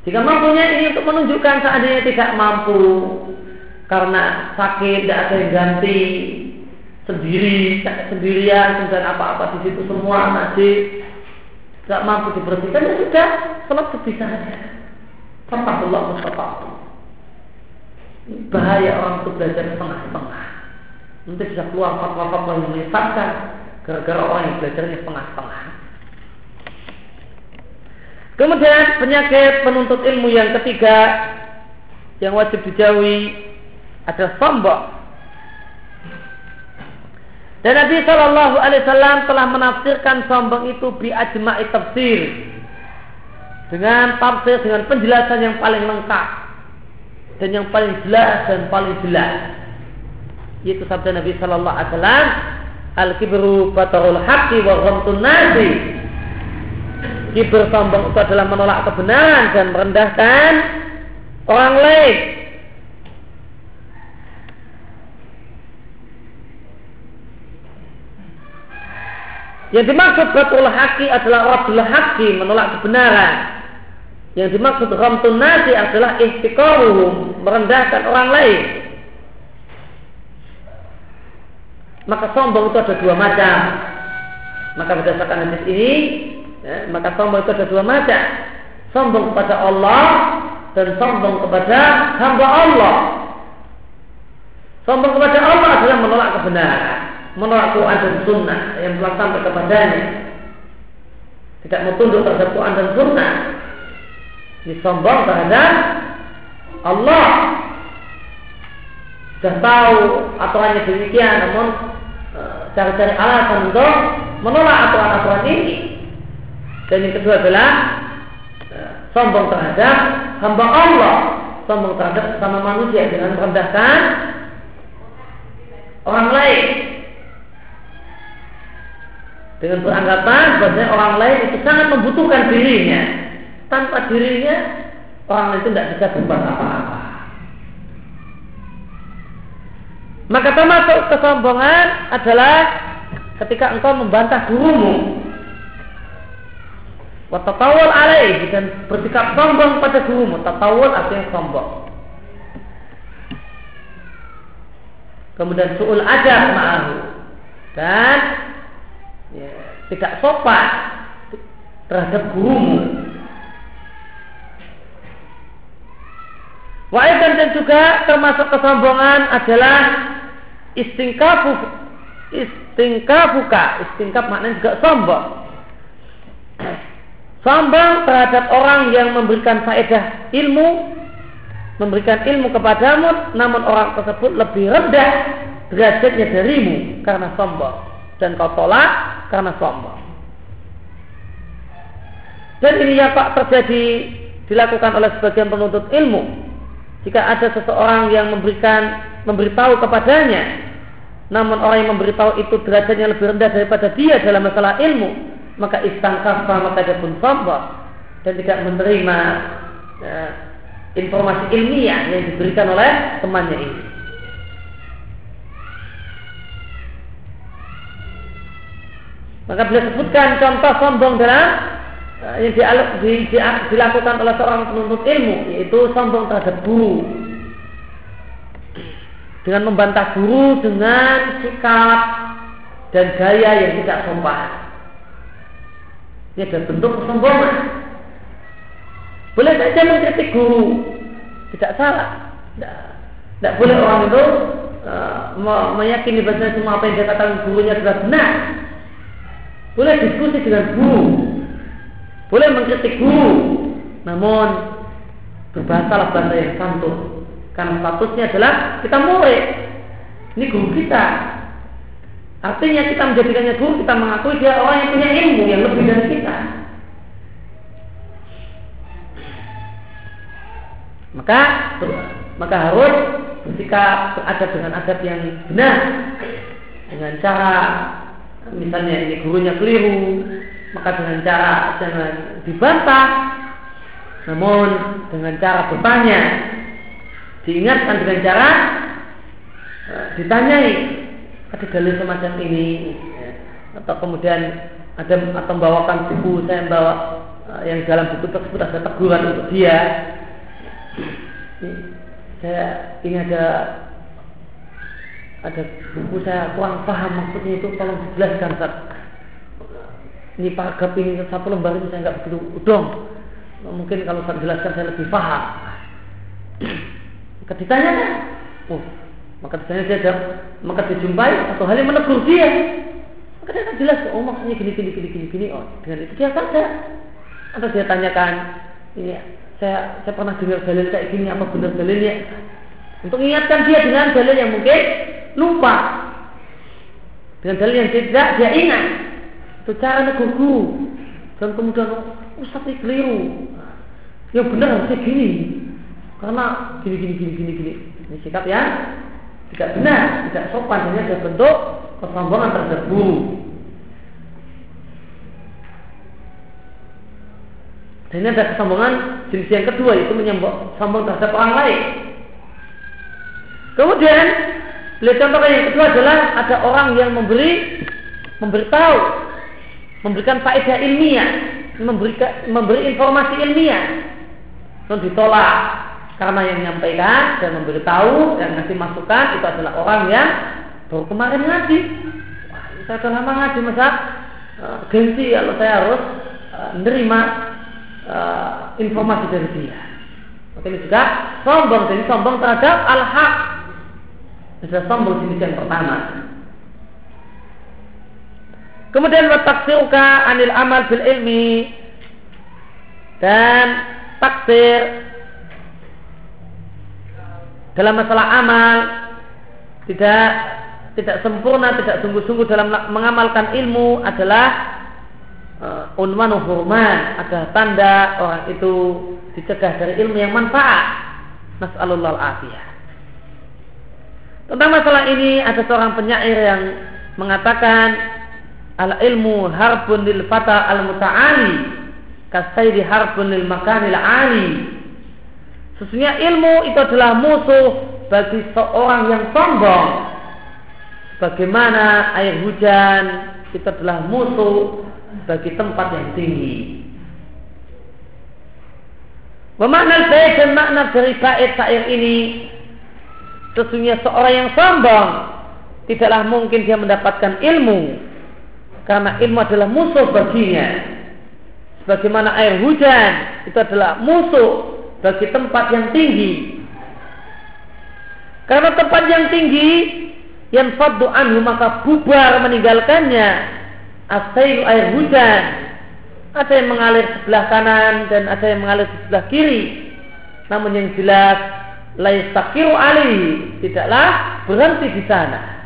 Jika mampunya ini untuk menunjukkan seandainya tidak mampu karena sakit tidak ada yang ganti sendiri sendirian kemudian apa-apa di situ semua masih tidak mampu dibersihkan ya sudah sholat sebisanya. Allah Mustafa. Bahaya orang itu belajar setengah-setengah nanti bisa keluar fatwa-fatwa yang menyesatkan gara-gara orang yang belajarnya setengah-setengah. Kemudian penyakit penuntut ilmu yang ketiga yang wajib dijauhi adalah sombong. Dan Nabi Shallallahu Alaihi Wasallam telah menafsirkan sombong itu bi ajma'i tafsir dengan tafsir dengan penjelasan yang paling lengkap dan yang paling jelas dan paling jelas yaitu sabda Nabi Shallallahu Alaihi Wasallam Al-kibru batarul haqqi wa ghamtun nasi. Kibir sombong itu adalah menolak kebenaran dan merendahkan orang lain. Yang dimaksud batul haki adalah rabdul haki menolak kebenaran. Yang dimaksud ghamtun nasi adalah ihtiqaruhum merendahkan orang lain. Maka sombong itu ada dua macam. Maka berdasarkan hadis ini, ya, maka sombong itu ada dua macam. Sombong kepada Allah dan sombong kepada hamba Allah. Sombong kepada Allah adalah menolak kebenaran, menolak Quran dan Sunnah yang telah sampai kepadanya. Tidak mau tunduk terhadap Quran dan Sunnah. Ini sombong terhadap Allah. Sudah tahu aturannya demikian, namun cari-cari alasan untuk menolak aturan-aturan ini. Dan yang kedua adalah eh, sombong terhadap hamba Allah, sombong terhadap sama manusia dengan merendahkan orang lain. Dengan beranggapan bahwa orang lain itu sangat membutuhkan dirinya. Tanpa dirinya, orang lain itu tidak bisa berbuat apa-apa. Maka termasuk kesombongan adalah ketika engkau membantah gurumu. Watatawul alaih dan bersikap sombong pada gurumu. Tatawul artinya sombong. Kemudian su'ul adab ma'ahu. Dan ya, tidak sopan terhadap gurumu. Wa'aidan dan juga termasuk kesombongan adalah istingkafu istingkafuka istingkaf maknanya juga sombong. Sombong terhadap orang yang memberikan faedah ilmu memberikan ilmu kepadamu namun orang tersebut lebih rendah derajatnya darimu karena sombong. Dan kau tolak karena sombong. Dan ini ya Pak terjadi dilakukan oleh sebagian penuntut ilmu. Jika ada seseorang yang memberikan memberitahu kepadanya namun orang yang memberitahu itu derajatnya lebih rendah daripada dia dalam masalah ilmu, maka istangkafa maka dia pun sombong dan tidak menerima ya, informasi ilmiah yang diberikan oleh temannya ini. Maka bila sebutkan contoh sombong dalam eh, yang dilakukan oleh seorang penuntut ilmu, yaitu sombong terhadap guru, dengan membantah guru dengan sikap dan gaya yang tidak sopan. Ini adalah bentuk kesombongan. Boleh saja mengkritik guru, tidak salah. Tidak, tidak boleh orang itu uh, meyakini bahwa semua apa yang dia katakan gurunya adalah benar. Boleh diskusi dengan guru, boleh mengkritik guru, namun berbahasalah bahasa yang santun karena statusnya adalah kita murid. Ini guru kita. Artinya kita menjadikannya guru, kita mengakui dia orang yang punya ilmu yang lebih dari kita. Maka maka harus bersikap beradab dengan adab yang benar dengan cara misalnya ini gurunya keliru maka dengan cara jangan dibantah namun dengan cara bertanya diingatkan dengan cara uh, ditanyai ada dalil semacam ini ya. atau kemudian ada atau membawakan buku saya bawa uh, yang dalam buku tersebut ada teguran untuk dia ini, saya ini ada ada buku saya kurang paham maksudnya itu tolong dijelaskan Ustaz. ini paragraf ini satu lembar ini saya nggak begitu udong mungkin kalau saya jelaskan saya lebih paham maka ditanyakan, oh, maka ditanya dia maka dijumpai atau hal yang menegur dia. Maka dia akan jelas, oh maksudnya gini gini gini gini gini. Oh, dengan itu dia saja. Atau dia tanyakan, ini saya saya pernah dengar dalil kayak gini apa benar dalilnya? Untuk mengingatkan dia dengan dalil yang mungkin lupa. Dengan dalil yang tidak dia ingat. Itu cara negur guru. Dan kemudian, oh, Ustaz ini keliru. Yang benar harusnya gini. Karena gini gini gini gini gini. Ini sikap yang tidak benar, tidak sopan. Ini ada bentuk kesombongan guru. Dan ini ada kesombongan jenis yang kedua itu menyembah sombong terhadap orang lain. Kemudian beliau contohkan yang kedua adalah ada orang yang memberi memberitahu, memberikan faedah ilmiah, memberikan memberi informasi ilmiah, dan ditolak karena yang menyampaikan dan memberitahu dan ngasih masukan itu adalah orang yang baru kemarin ngaji. Wah, saya sudah lama ngaji masa uh, gengsi kalau saya harus menerima uh, informasi dari dia. Maka ini juga sombong, jadi sombong terhadap al-haq. Sudah sombong jenis yang pertama. Kemudian wataksiruka anil amal bil ilmi dan taksir dalam masalah amal tidak tidak sempurna, tidak sungguh-sungguh dalam mengamalkan ilmu adalah uh, unwanu hurman adalah tanda orang itu dicegah dari ilmu yang manfaat. Nas'alullah afiyah. Tentang masalah ini ada seorang penyair yang mengatakan al ilmu harbun lil fata al muta'ali kasaidi harbun lil makanil ali. Sesungguhnya ilmu itu adalah musuh bagi seorang yang sombong. Bagaimana air hujan itu adalah musuh bagi tempat yang tinggi. Memakna baik dan makna dari bait syair ini Sesungguhnya seorang yang sombong Tidaklah mungkin dia mendapatkan ilmu Karena ilmu adalah musuh baginya Sebagaimana air hujan Itu adalah musuh bagi tempat yang tinggi. Karena tempat yang tinggi Yang faddu anhu maka bubar meninggalkannya. Asailu air hujan. Ada yang mengalir sebelah kanan dan ada yang mengalir sebelah kiri. Namun yang jelas laistakiru ali tidaklah berhenti di sana.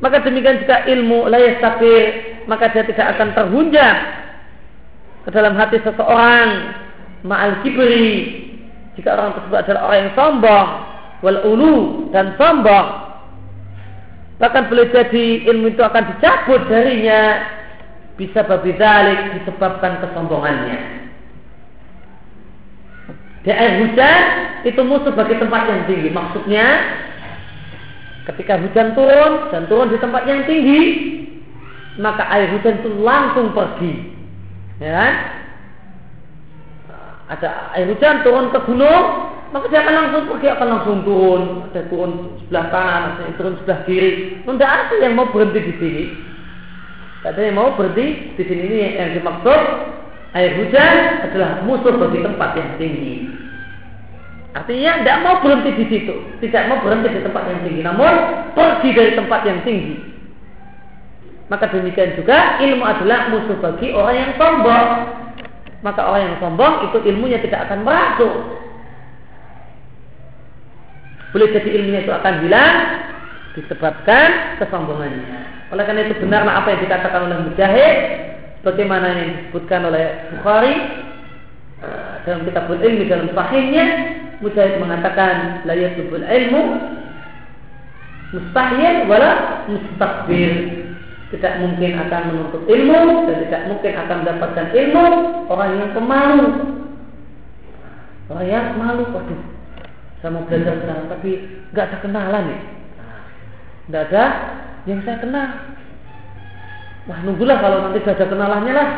Maka demikian juga ilmu laistakir maka dia tidak akan terhunjam ke dalam hati seseorang ma'al kibri jika orang tersebut adalah orang yang sombong wal ulu dan sombong Bahkan boleh jadi ilmu itu akan dicabut darinya bisa babi dalik disebabkan kesombongannya. Air hujan itu musuh bagi tempat yang tinggi. Maksudnya ketika hujan turun dan turun di tempat yang tinggi, maka air hujan itu langsung pergi. Ya kan? Ada air hujan turun ke gunung, maka dia akan langsung pergi akan langsung turun. Ada turun sebelah kanan ada turun sebelah kiri. Tidak ada yang mau berhenti di sini. Tidak ada yang mau berhenti di sini. Ini yang dimaksud air hujan adalah musuh bagi tempat yang tinggi. Artinya tidak mau berhenti di situ. Tidak mau berhenti di tempat yang tinggi. Namun pergi dari tempat yang tinggi. Maka demikian juga ilmu adalah musuh bagi orang yang sombong maka orang yang sombong itu ilmunya tidak akan merasuk boleh jadi ilmunya itu akan hilang disebabkan kesombongannya. Oleh karena itu benarlah apa yang dikatakan oleh Mujahid bagaimana yang disebutkan oleh Bukhari uh, dalam kitab ilmi dalam sahihnya Mujahid mengatakan la yatubul ilmu mustahil wala mustakbir tidak mungkin akan menuntut ilmu dan tidak mungkin akan mendapatkan ilmu orang yang pemalu. Orang yang malu waduh. Saya mau belajar sekarang tapi nggak ada kenalan nih. Nggak ada yang saya kenal. Wah nunggulah kalau nanti sudah ada kenalannya lah.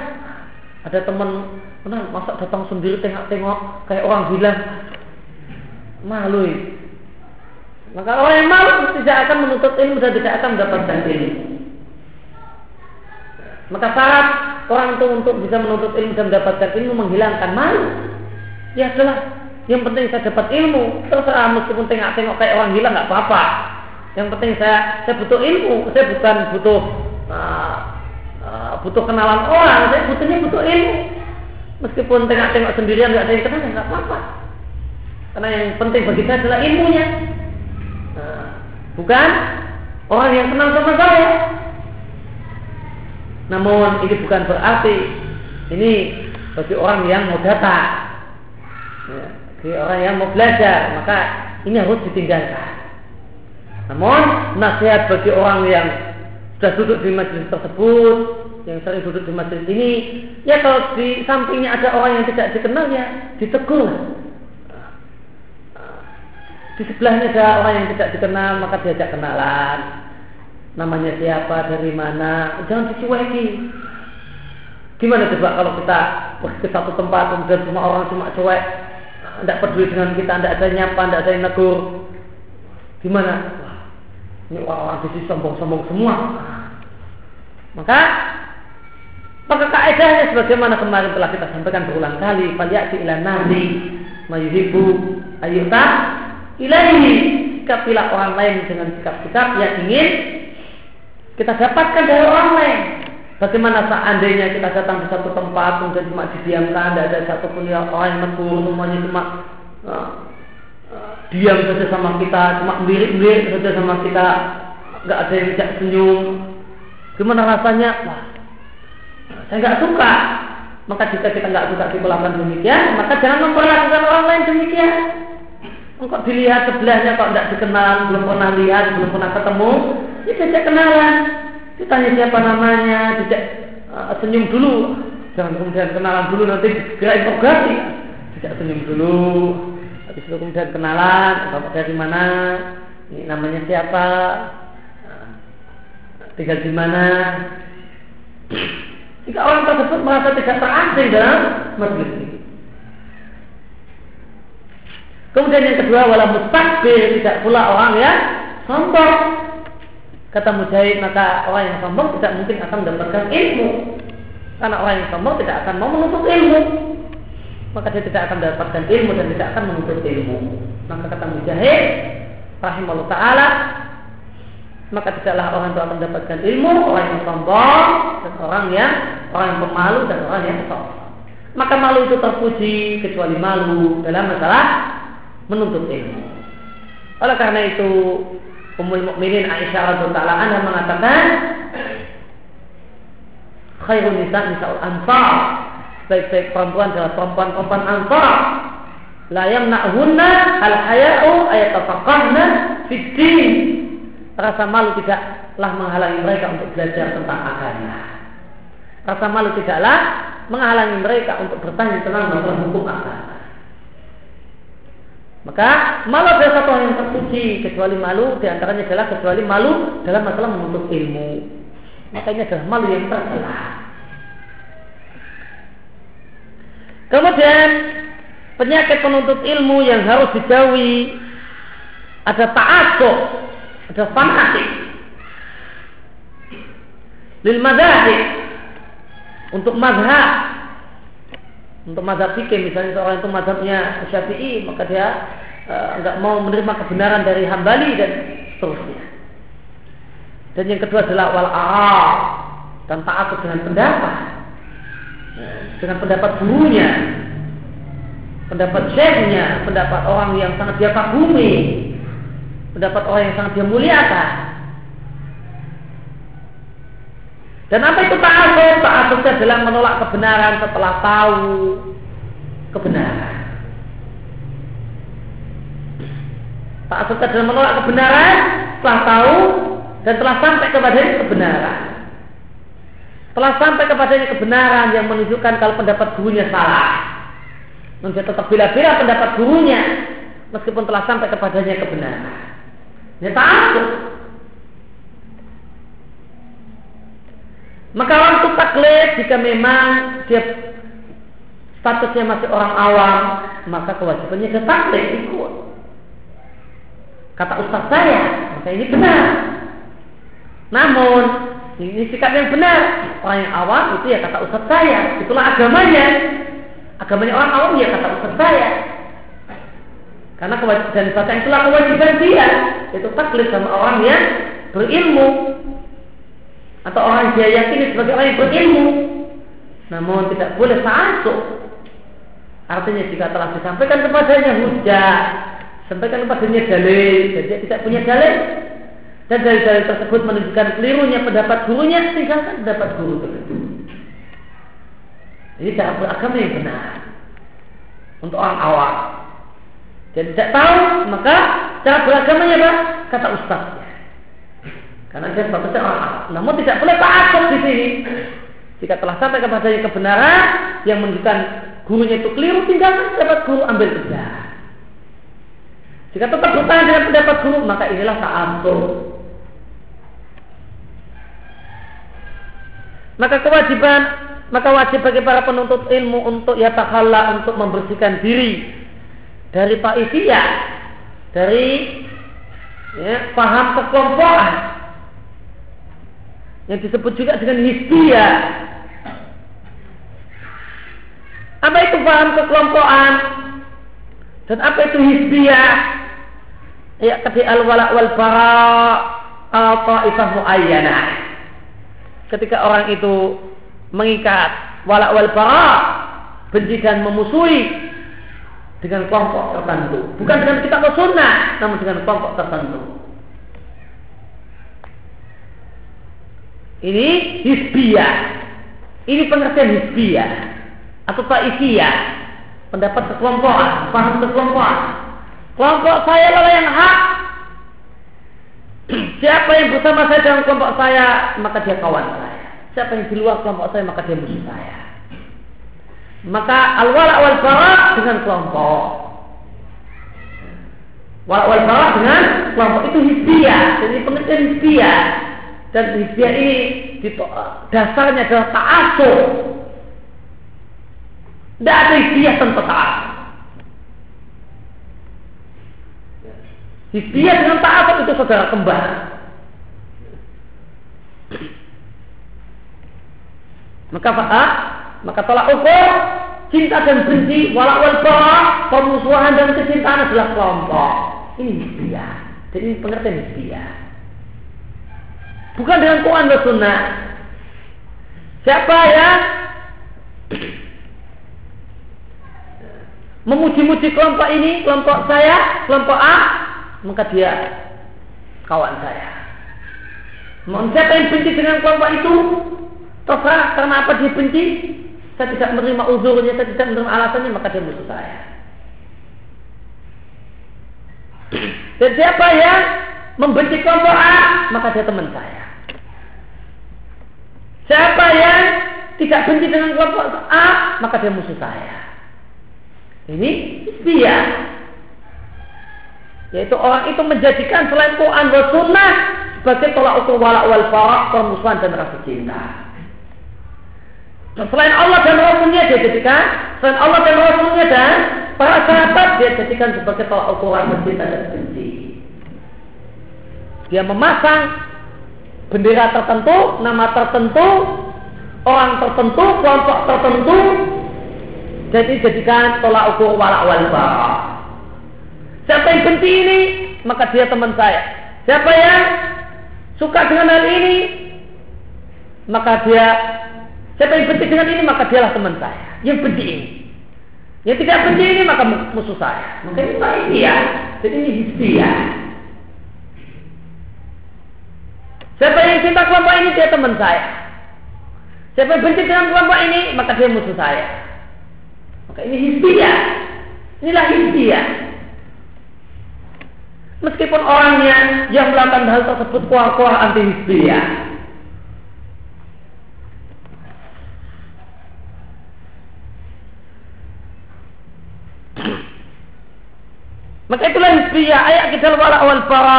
Ada teman kenal masa datang sendiri tengok-tengok kayak orang bilang malu ini. Maka orang yang malu tidak akan menuntut ilmu dan tidak akan mendapatkan ilmu maka syarat orang itu untuk bisa menuntut ilmu dan mendapatkan ilmu menghilangkan malu ya adalah yang penting saya dapat ilmu. Terserah meskipun tengok-tengok kayak orang gila nggak apa-apa. Yang penting saya saya butuh ilmu. Saya bukan butuh uh, uh, butuh kenalan orang. Saya butuhnya butuh ilmu. Meskipun tengok-tengok sendirian nggak ada yang kenal nggak apa-apa. Karena yang penting bagi saya adalah ilmunya. Uh, bukan orang yang kenal sama saya. Namun ini bukan berarti ini bagi orang yang mau datang. Ya bagi orang yang mau belajar maka ini harus ditinggalkan Namun nasihat bagi orang yang sudah duduk di majelis tersebut, yang sering duduk di majelis ini, ya kalau di sampingnya ada orang yang tidak dikenal ya ditegur. Di sebelahnya ada orang yang tidak dikenal maka diajak kenalan. Namanya siapa, dari mana, jangan dicueki. Gimana coba kalau kita pergi ke satu tempat kemudian semua orang cuma cuek, tidak peduli dengan kita, tidak ada nyapa, tidak ada yang negur. Gimana? Ini orang-orang di sini sombong-sombong semua. Maka maka kaedahnya sebagaimana kemarin telah kita sampaikan berulang kali, faliyati ila nari mayuhibu ayyuta ilahi sikapilah orang lain dengan sikap-sikap yang ingin kita dapatkan dari orang lain. Bagaimana seandainya kita datang di satu tempat kemudian cuma didiamkan, tidak ada satu pun yang orang yang negur, semuanya cuma uh, uh, diam saja sama kita, cuma mirip-mirip saja sama kita, nggak ada yang tidak senyum. Gimana rasanya? Wah, saya nggak suka. Maka jika kita nggak suka diperlakukan demikian, maka jangan memperlakukan orang lain demikian. Engkau dilihat sebelahnya kok tidak dikenal, belum pernah lihat, belum pernah ketemu, ya tidak kenalan. Ditanya siapa namanya, tidak uh, senyum dulu. Jangan kemudian kenalan dulu nanti segera interogasi. Tidak senyum dulu. Habis itu kemudian kenalan, bapak dari mana, ini namanya siapa, tinggal di mana. Jika orang tersebut merasa tidak terasing dalam majelis ini. Kemudian yang kedua wala mustakbir tidak pula orang yang sombong. Kata Mujahid maka orang yang sombong tidak mungkin akan mendapatkan ilmu. Karena orang yang sombong tidak akan mau menuntut ilmu. Maka dia tidak akan mendapatkan ilmu dan tidak akan menuntut ilmu. Maka kata Mujahid rahimahullah taala maka tidaklah orang itu akan mendapatkan ilmu orang yang sombong dan orang yang orang yang pemalu dan orang yang sombong. Maka malu itu terpuji kecuali malu dalam masalah menuntut ilmu. Oleh karena itu Ummul Mukminin Aisyah radhiyallahu anha mengatakan khairun nisa nisa'ul ansar. Baik-baik perempuan adalah perempuan-perempuan ansar. La yamna'hunna al haya'u ayatafaqahna fid din rasa malu tidaklah menghalangi mereka untuk belajar tentang agama. Rasa malu tidaklah menghalangi mereka untuk bertanya tentang masalah hukum agama maka malu adalah satu yang terpuji kecuali malu di antaranya adalah kecuali malu dalam masalah menuntut ilmu. Makanya adalah malu yang tercela. Kemudian penyakit penuntut ilmu yang harus dijauhi ada ta'asuk, ada fanatik. Lil madhahib untuk mazhab untuk mazhab fikih misalnya seorang itu mazhabnya syafi'i maka dia nggak e, mau menerima kebenaran dari hambali dan seterusnya. Dan yang kedua adalah wal dan taat dengan pendapat. Dengan pendapat gurunya pendapat syekhnya pendapat orang yang sangat dia kagumi pendapat orang yang sangat dia muliakan Dan apa itu ta'asub? Ta'asub adalah menolak kebenaran setelah tahu kebenaran. Ta'asub adalah menolak kebenaran setelah tahu dan telah sampai kepadanya kebenaran. Telah sampai kepadanya kebenaran yang menunjukkan kalau pendapat gurunya salah. Namun tetap bila-bila pendapat gurunya meskipun telah sampai kepadanya kebenaran. Ini ta'asub. Maka orang itu taklid jika memang dia statusnya masih orang awam, maka kewajibannya dia taklid ikut. Kata ustaz saya, maka ini benar. Namun ini sikap yang benar. Orang yang awam itu ya kata ustaz saya. Itulah agamanya. Agamanya orang awam ya kata ustaz saya. Karena kewajiban dan itulah kewajiban dia. Itu taklid sama orang yang berilmu atau orang dia yakini sebagai orang yang berilmu. Namun tidak boleh ta'asuk artinya jika telah disampaikan kepadanya hujah sampaikan kepadanya dalil. Dan dia tidak punya dalil. Dan dari dalil tersebut menunjukkan kelirunya pendapat gurunya tinggalkan pendapat guru tersebut. Jadi cara beragama yang benar. Untuk orang awam. Dan tidak tahu maka cara beragamanya apa kata ustaznya Karena dia statusnya orang Arab. Namun tidak boleh takut di sini. Jika telah sampai kepadanya kebenaran yang menunjukkan gurunya itu keliru, tinggal dapat guru ambil kerja. Jika tetap bertahan dengan pendapat guru, maka inilah ta'asub. Maka kewajiban, maka wajib bagi para penuntut ilmu untuk ya takhala untuk membersihkan diri dari ta'ifiyah, dari ya, paham kekelompokan yang disebut juga dengan hisbiyah. Apa itu paham kekelompokan? Dan apa itu hisbiyah? ya kati al wala wal bara ta'ifah muayyanah ketika orang itu mengikat wala wal bara benci dan memusuhi dengan kelompok tertentu bukan dengan kita ke sunnah namun dengan kelompok tertentu ini hisbiyah ini pengertian hisbiyah atau ta'ifiyah pendapat kekelompokan paham kekelompokan Kelompok saya lah yang hak. Siapa yang bersama saya dalam kelompok saya, maka dia kawan saya. Siapa yang di luar kelompok saya, maka dia musuh saya. Maka al-wala wal dengan kelompok. Wala wal bara dengan kelompok itu hisbiyah. Jadi pengertian hisbiyah. Dan hisbiyah ini dasarnya adalah ta'asur. Tidak ada hisbiyah tanpa ta'asur. Hizbiyah dengan ta'asub itu saudara kembar. Maka fa'a, maka tolak ukur cinta dan benci, walak wal pemusuhan dan kecintaan adalah kelompok. Ini hizbiyah. Jadi ini pengertian hizbiyah. Bukan dengan Quran dan Sunnah. Siapa ya memuji-muji kelompok ini, kelompok saya, kelompok A, maka dia kawan saya. Mau siapa yang benci dengan kelompok itu? Terserah karena apa dia benci? Saya tidak menerima uzurnya, saya tidak menerima alasannya, maka dia musuh saya. Dan siapa yang membenci kelompok A, maka dia teman saya. Siapa yang tidak benci dengan kelompok A, maka dia musuh saya. Ini dia yaitu orang itu menjadikan selain Quran dan Sunnah sebagai tolak ukur wala wal farak permusuhan dan rasa cinta. Selain Allah dan Rasulnya dia jadikan selain Allah dan Rasulnya dan para sahabat dia jadikan sebagai tolak ukur rasa cinta dan benci. Dia memasang bendera tertentu, nama tertentu, orang tertentu, kelompok tertentu, jadi jadikan tolak ukur wala wal. Siapa yang benci ini, maka dia teman saya. Siapa yang suka dengan hal ini, maka dia siapa yang benci dengan ini, maka dialah teman saya. Yang benci ini. Yang tidak benci ini, maka musuh saya. Maka ini ya. Jadi ini ya. Siapa yang cinta kelompok ini, dia teman saya. Siapa yang benci dengan kelompok ini, maka dia musuh saya. Maka ini ya. Inilah ya. Meskipun orangnya yang melakukan hal tersebut kuah-kuah anti hizbiyah. Maka itulah hizbiyah ayat kita wala wal para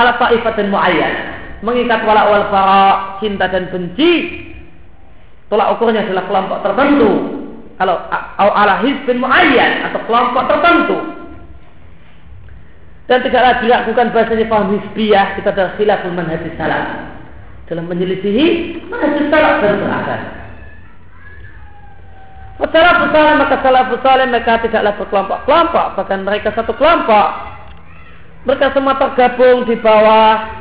ala ta'ifatin muayyan. Mengikat wala wal para cinta dan benci. Tolak ukurnya adalah kelompok tertentu. Kalau ala hizbin muayyan atau kelompok tertentu. Dan tidaklah dilakukan bahasanya paham hisbiyah kita adalah khilaful manhaj salaf dalam menyelisihi manhaj salaf dan terakhir. Secara salaf maka salafus saleh mereka tidaklah berkelompok-kelompok. Bahkan mereka satu kelompok. Mereka semua tergabung di bawah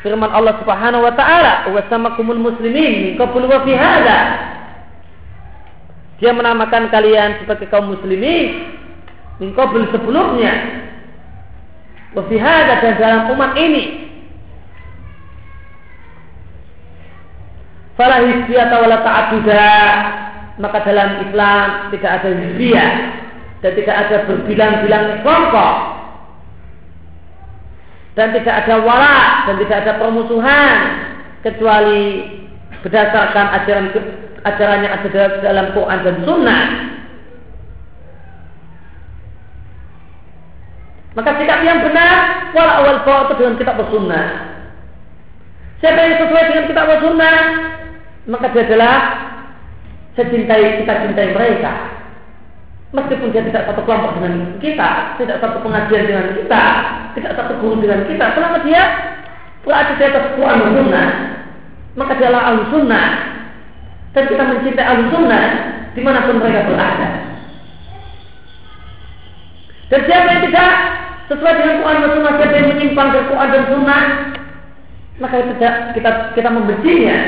firman Allah Subhanahu wa taala wa samakumul muslimin min qablu wa fi hada dia menamakan kalian sebagai kaum muslimin min qabl sebelumnya. Wafihada dan dalam umat ini. Fala hizbiyata wala ta'aduda Maka dalam Islam tidak ada hizbiyah Dan tidak ada berbilang-bilang kelompok Dan tidak ada wala dan tidak ada permusuhan kecuali berdasarkan ajaran ajarannya ada dalam Quran dan Sunnah. Maka sikap yang benar wala awal itu dengan kitab sunnah. Siapa yang sesuai dengan kitab sunnah, maka dia adalah secintai kita cintai mereka. Meskipun dia tidak satu kelompok dengan kita, tidak satu pengajian dengan kita, tidak satu guru dengan kita, selama dia berada di atas Quran Sunnah, maka adalah ahlu sunnah. Dan kita mencintai ahlu sunnah di mana pun mereka berada. Dan siapa yang tidak sesuai dengan Quran dan Sunnah, siapa yang menyimpang dari Quran dan Sunnah, maka tidak kita kita membencinya.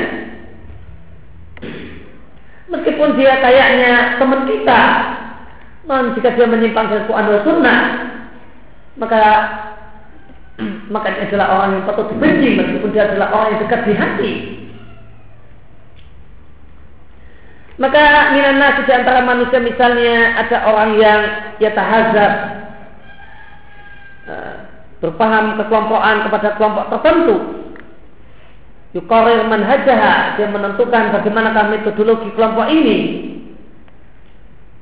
Meskipun dia kayaknya teman kita, namun jika dia menyimpang dari Quran dan Sunnah, maka maka dia adalah orang yang patut dibenci meskipun dia adalah orang yang dekat di hati. Maka minan nasi di antara manusia misalnya ada orang yang ya tahazab eh, berpaham kekelompokan kepada kelompok tertentu yukarir manhajaha dia menentukan bagaimana metodologi kelompok ini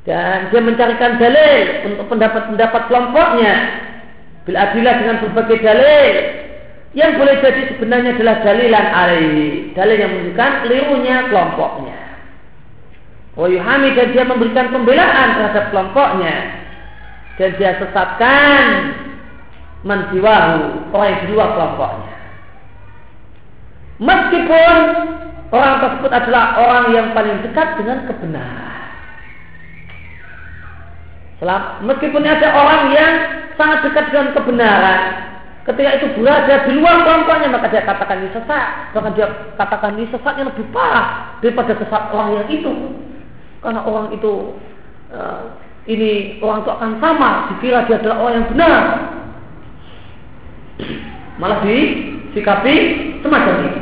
dan dia mencarikan dalil untuk pendapat-pendapat kelompoknya. Bil adilah dengan berbagai dalil. Yang boleh jadi sebenarnya adalah dalilan alaihi dalil yang menunjukkan kelirunya kelompoknya. Wayuhami dan dia memberikan pembelaan terhadap kelompoknya. Dan dia sesatkan mansiwahu orang yang luar kelompoknya. Meskipun orang tersebut adalah orang yang paling dekat dengan kebenaran meskipun ada orang yang sangat dekat dengan kebenaran, ketika itu berada di luar kelompoknya maka dia katakan ini sesat, bahkan dia katakan ini sesat yang lebih parah daripada sesat orang yang itu, karena orang itu uh, ini orang itu akan sama, dikira dia adalah orang yang benar, malah disikapi semacam itu.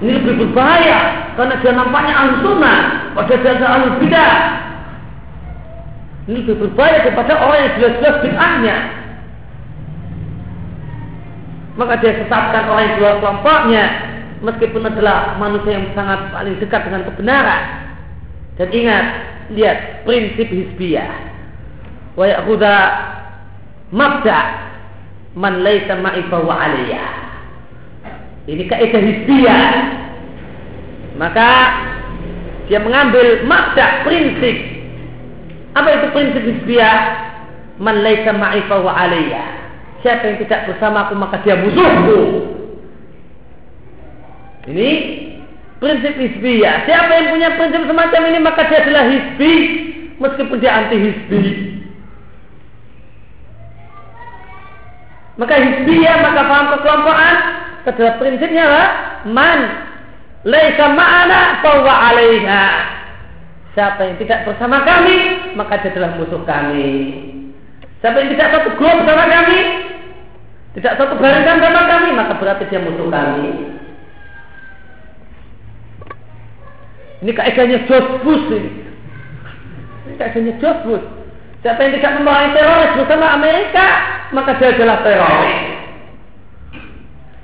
Ini lebih berbahaya karena dia nampaknya ahli sunnah, padahal dia ahli. Ini lebih berbahaya daripada orang yang jelas-jelas bid'ahnya. Maka dia sesatkan orang yang dua kelompoknya meskipun adalah manusia yang sangat paling dekat dengan kebenaran. Dan ingat, lihat prinsip hisbiyah. Wa ya'khudha mabda man laisa ma'i wa aliyah. Ini kaidah hisbiyah. Maka dia mengambil mabda prinsip apa itu prinsip hisbiyah? Man laisa ma'i wa. Siapa yang tidak bersamaku maka dia musuhku. Ini prinsip hisbiyah. Siapa yang punya prinsip semacam ini maka dia adalah hisbi meskipun dia anti hisbi. Maka hisbiyah maka paham kekelompokan adalah prinsipnya lah man laisa ma'ana fa wa alaiha. Siapa yang tidak bersama kami, maka dia adalah musuh kami. Siapa yang tidak satu grup bersama kami, tidak satu barisan sama kami, maka berarti dia musuh kami. Ini kaidahnya Bush ini. Ini kaidahnya. Siapa yang tidak membawahi teroris bersama Amerika, maka dia adalah teroris.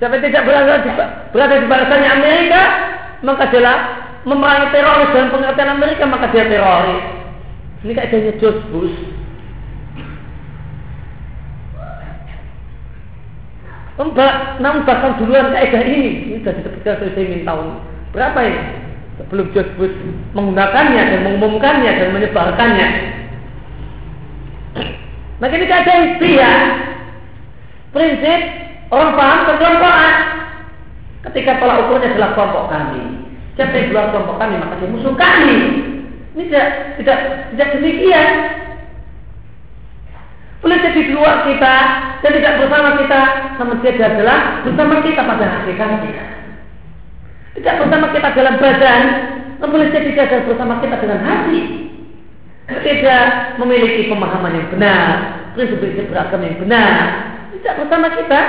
Siapa yang tidak berada di, berada Amerika, maka adalah memerangi teroris dalam pengertian Amerika maka dia teroris. Ini kaidahnya George Bush. Mbak, namun bahkan duluan kaidah ini, ini sudah ketika saya tahun berapa ini? Sebelum George Bush menggunakannya dan mengumumkannya dan menyebarkannya. Maka ini kaidah ya. Prinsip orang paham kekelompokan. Ketika tolak ukurnya adalah kelompok kami. Siapa yang keluar kelompok kami maka dia musuh kami. Ini tidak tidak tidak demikian. Boleh jadi keluar kita dan tidak bersama kita, sama dia adalah bersama kita pada hakikatnya. Tidak bersama kita dalam badan, namun boleh jadi dia bersama kita dengan hati. Tidak memiliki pemahaman yang benar, prinsip-prinsip beragama yang benar. Tidak bersama kita,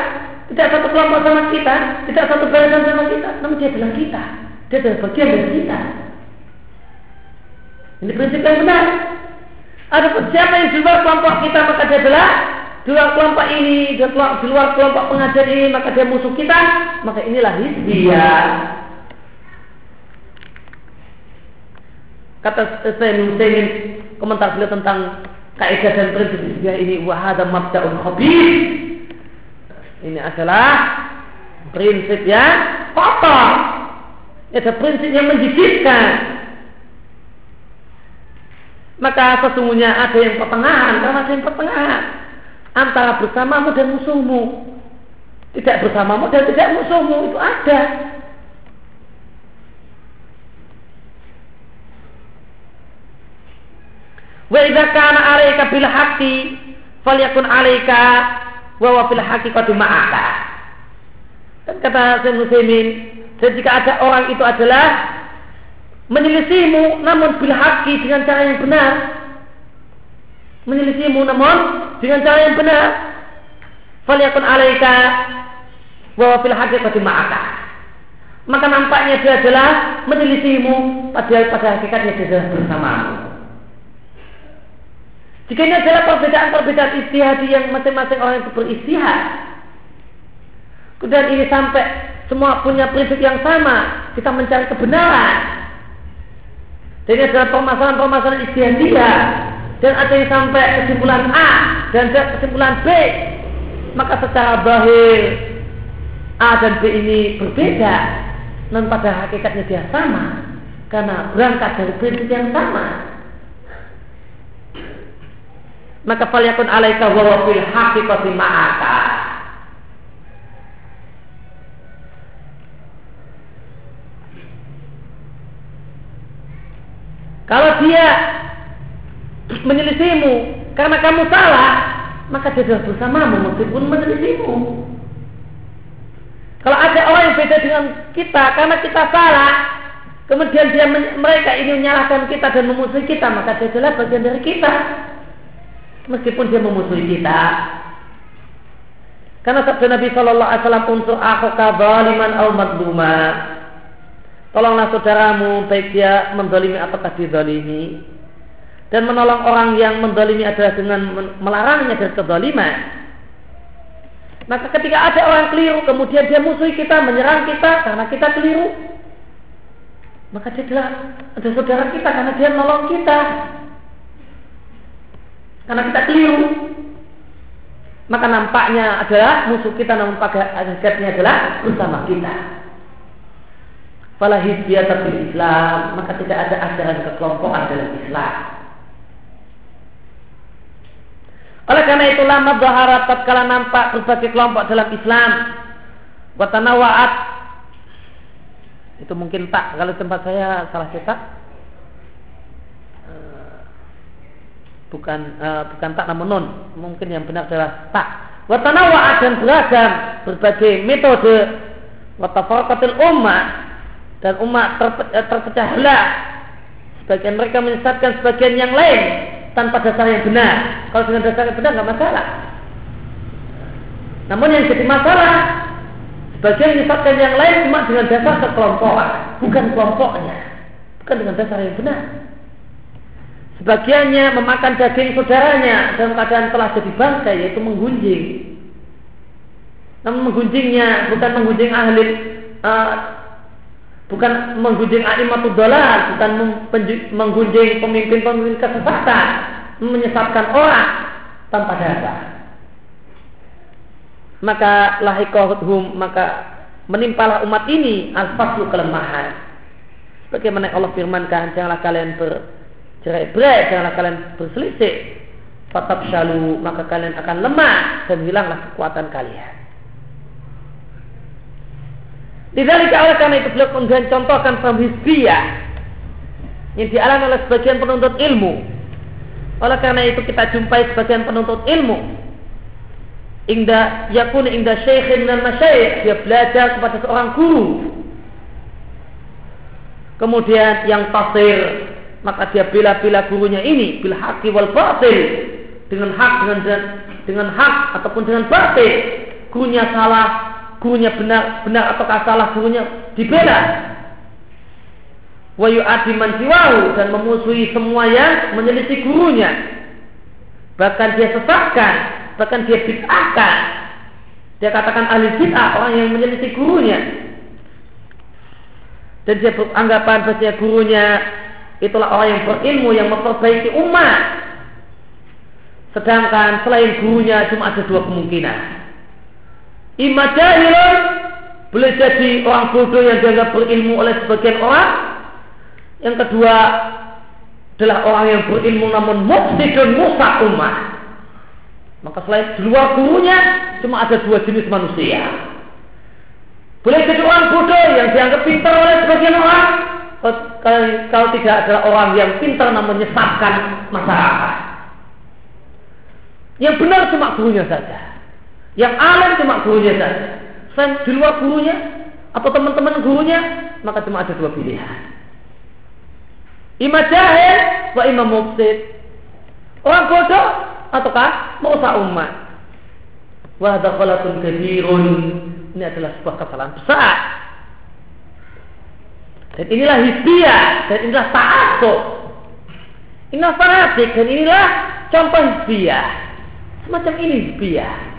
tidak satu kelompok sama kita, tidak satu barisan sama kita, namun dia adalah kita. Dia adalah bagian dari kita. Ini prinsip yang benar. Ada siapa yang di luar kelompok kita maka dia adalah di luar kelompok ini, di luar, kelompok pengajar ini, maka dia musuh kita, maka inilah hizbiyah. Kata saya Nusaimin komentar beliau tentang kaidah dan prinsip hizbiyah ini wahada mabda'un khabir. Ini adalah prinsip yang kotor. Ada prinsip yang menjijikkan. Maka sesungguhnya ada yang pertengahan, karena ada yang pertengahan antara bersamamu dan musuhmu. Tidak bersamamu dan tidak musuhmu itu ada. Wa idza kana 'alaika bil haqqi falyakun 'alaika wa wa fil haqiqati ma'aka. Dan kata Syekh Muslimin, dan jika ada orang itu adalah menyelisihimu namun bil haqqi dengan cara yang benar, menyelisihimu namun dengan cara yang benar. Falyakun alaika wa fil haqiqati ma'aka. Maka nampaknya dia adalah menyelisihimu padahal pada hakikatnya dia adalah bersamamu. Jika ini adalah perbedaan-perbedaan istihad yang masing-masing orang itu beristihad, kemudian ini sampai semua punya prinsip yang sama, kita mencari kebenaran. Dan ini adalah permasalahan-permasalahan istihadiyah dan ada yang sampai kesimpulan A dan kesimpulan B. Maka secara bahir A dan B ini berbeda. Dan pada hakikatnya dia sama. Karena berangkat dari prinsip yang sama. Maka falyakun alaika wa fil haqiqati ma'aka kalau dia menyelisihimu karena kamu salah, maka dia sudah bersamamu meskipun menyelisihimu. Kalau ada orang yang beda dengan kita karena kita salah, kemudian dia mereka ini menyalahkan kita dan memusuhi kita, maka dia adalah bagian dari kita. Meskipun dia memusuhi kita. Karena sabda Nabi Shallallahu Alaihi Wasallam untuk aku kabaliman au madluma. Tolonglah saudaramu baik dia mendolimi ataukah didolimi dan menolong orang yang mendolimi adalah dengan melarangnya dari kezaliman. Maka ketika ada orang keliru, kemudian dia musuhi kita, menyerang kita karena kita keliru, maka dia adalah ada saudara kita karena dia menolong kita. Karena kita keliru, maka nampaknya adalah musuh kita namun pada hakikatnya adalah bersama kita. Fala hizbiyah Islam, maka tidak ada ajaran kekelompokan dalam Islam. Oleh karena itulah madhahara tatkala nampak berbagai kelompok dalam Islam watanawaat itu mungkin tak kalau tempat saya salah cetak eh, bukan uh, bukan tak namun non mungkin yang benar adalah tak watanawaat dan beragam berbagai metode watafarqatil ummah dan umat eh, terpecah belah sebagian mereka menyesatkan sebagian yang lain tanpa dasar yang benar. Kalau dengan dasar yang benar nggak masalah. Namun yang jadi masalah sebagian menyesatkan yang lain cuma dengan dasar kekelompokan, bukan kelompoknya, bukan dengan dasar yang benar. Sebagiannya memakan daging saudaranya dalam keadaan telah jadi bangkai yaitu menggunjing. Namun menggunjingnya bukan menggunjing ahli uh, bukan menggunjing aimatul dolal, bukan menggunjing pemimpin-pemimpin kesesatan, menyesatkan orang tanpa dasar. Maka lahikohum maka menimpalah umat ini al-faslu kelemahan. Bagaimana Allah firmankan, janganlah kalian bercerai-berai, janganlah kalian berselisih. Fatab maka kalian akan lemah dan hilanglah kekuatan kalian. Tidak oleh karena itu beliau kemudian contohkan paham yang dialami oleh sebagian penuntut ilmu. Oleh karena itu kita jumpai sebagian penuntut ilmu. Ingda yakun ingda syekhin dan masyayikh dia belajar kepada seorang guru. Kemudian yang tafsir maka dia bela-bela gurunya ini bil haqi wal batil dengan hak dengan dengan hak ataupun dengan batil gurunya salah gurunya benar benar atau salah gurunya dibela wa yu'adi man dan memusuhi semua yang menyelisih gurunya bahkan dia sesatkan bahkan dia bid'ahkan. Dia katakan ahli bid'ah, orang yang menyelisih gurunya. Dan dia beranggapan bahwa gurunya itulah orang yang berilmu yang memperbaiki umat. Sedangkan selain gurunya cuma ada dua kemungkinan. Ima jahilun boleh jadi orang bodoh yang dianggap berilmu oleh sebagian orang. Yang kedua adalah orang yang berilmu namun mufsidun musa umat. Maka selain di luar gurunya cuma ada dua jenis manusia. Boleh jadi orang bodoh yang dianggap pintar oleh sebagian orang. Kalau, kalau tidak adalah orang yang pintar namun menyesatkan masyarakat. Yang benar cuma gurunya saja. Yang alim cuma gurunya saja. Selain di luar gurunya atau teman-teman gurunya, maka cuma ada dua pilihan. Imam jahil wa imam mufsid. Orang bodoh ataukah merusak umat. Wa dakhalatun kabirun. Ini adalah sebuah kesalahan besar. Dan inilah hizbiyah dan inilah ta'asub. Inilah fanatik dan inilah contoh hizbiyah. Semacam ini hizbiyah.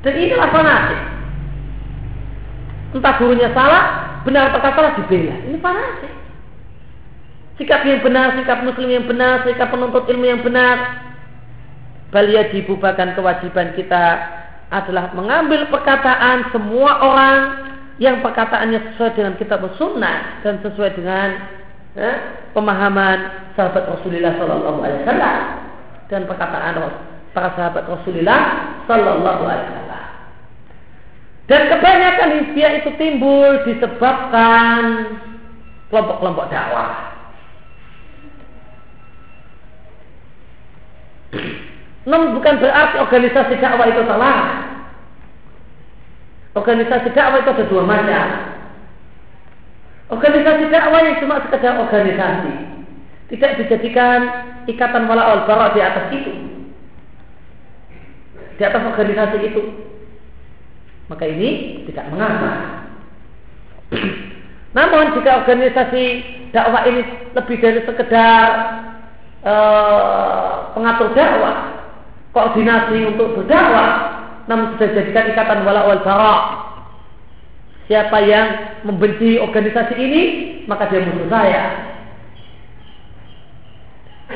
Dan inilah fanatik. Entah gurunya salah, benar atau salah dibela. Ini fanatik sikap yang benar, sikap muslim yang benar, sikap penuntut ilmu yang benar. Balia dibubarkan kewajiban kita adalah mengambil perkataan semua orang yang perkataannya sesuai dengan kitab sunnah dan sesuai dengan eh, pemahaman sahabat Rasulullah Sallallahu Alaihi Wasallam dan perkataan para sahabat Rasulullah Sallallahu Alaihi Wasallam. Dan kebanyakan hizbiyah itu timbul disebabkan kelompok-kelompok dakwah. Namun bukan berarti organisasi dakwah itu salah. Organisasi dakwah itu ada dua macam. Organisasi dakwah yang cuma sekedar organisasi. Tidak dijadikan ikatan wala al di atas itu. Di atas organisasi itu. Maka ini tidak mengapa. Namun jika organisasi dakwah ini lebih dari sekedar Eh, pengatur dakwah, koordinasi untuk berdakwah, namun sudah jadikan ikatan wala wal bara. Siapa yang membenci organisasi ini, maka dia musuh saya.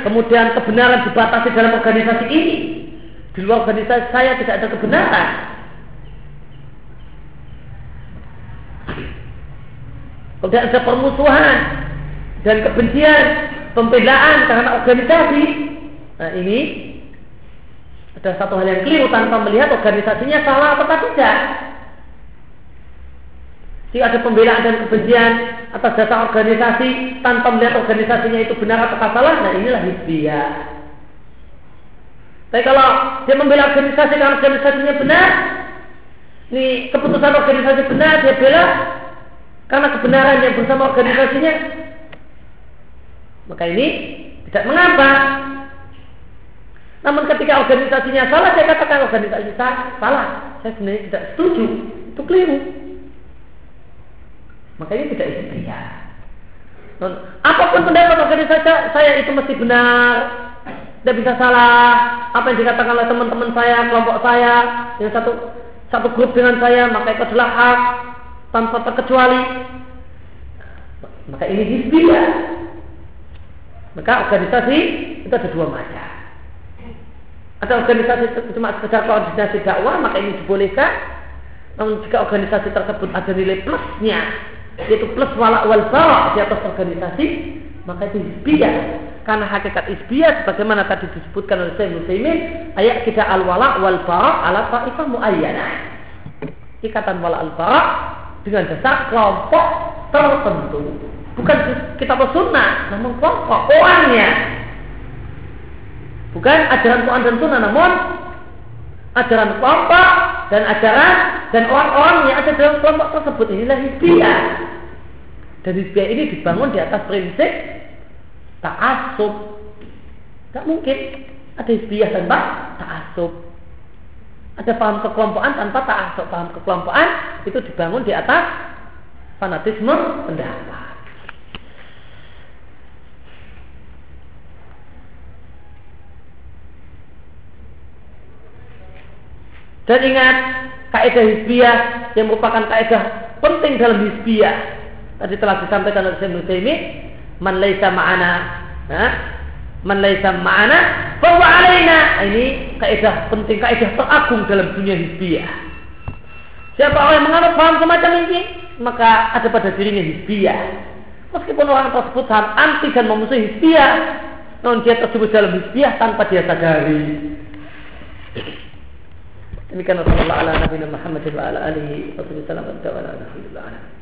Kemudian kebenaran dibatasi dalam organisasi ini. Di luar organisasi saya tidak ada kebenaran. Kemudian ada permusuhan dan kebencian pembelaan karena organisasi. Nah ini ada satu hal yang keliru tanpa melihat organisasinya salah atau tidak. Jika ada pembelaan dan kebencian atas dasar organisasi tanpa melihat organisasinya itu benar atau salah, nah inilah hizbiyah. Tapi kalau dia membela organisasi karena organisasinya benar, ini keputusan organisasi benar dia bela karena kebenaran yang bersama organisasinya, maka ini tidak mengapa. Namun ketika organisasinya salah, saya katakan organisasi saya salah. Saya sebenarnya tidak setuju. Itu keliru. Maka ini tidak istimewa. Apa pun pendapat organisasi saya itu mesti benar. Tidak bisa salah. Apa yang dikatakan oleh teman-teman saya, kelompok saya, yang satu satu grup dengan saya, maka itu adalah hak tanpa terkecuali. Maka ini hizbiyah. Maka organisasi itu ada dua macam. Ada organisasi cuma sekedar koordinasi dakwah, maka ini dibolehkan. Namun jika organisasi tersebut ada nilai plusnya, yaitu plus wala wal di atas organisasi, maka itu isbiyah. Karena hakikat isbiyah sebagaimana tadi disebutkan oleh Syekh Muslimin, ayat kita al wala wal bara ala ta'ifah muayyanah. Ikatan wala al bara dengan dasar kelompok tertentu. Bukan kitab sunnah, namun kelompok orangnya. Bukan ajaran Quran dan sunnah, namun ajaran kelompok dan ajaran dan orang-orang yang ada dalam kelompok tersebut inilah hizbiyah. Dan hizbiyah ini dibangun di atas prinsip ta'asub. Tak mungkin ada hizbiyah tanpa ta'asub. Ada paham kekelompokan tanpa ta'asub. Paham kekelompokan itu dibangun di atas fanatisme pendapat. Dan ingat kaidah hizbiyah yang merupakan kaidah penting dalam hizbiyah. Tadi telah disampaikan oleh Syekh Nusaimin, man laisa ma'ana, ha? man laisa ma'ana bahwa alaina. Ini kaidah penting, kaidah teragung dalam dunia hizbiyah. Siapa orang yang menganut paham semacam ini, maka ada pada dirinya hizbiyah. Meskipun orang tersebut sangat anti dan memusuhi hizbiyah, namun dia tersebut dalam hizbiyah tanpa dia sadari. Demikian Rasulullah ala Nabi Muhammad wa ala alihi wa sallam wa ala alhamdulillah.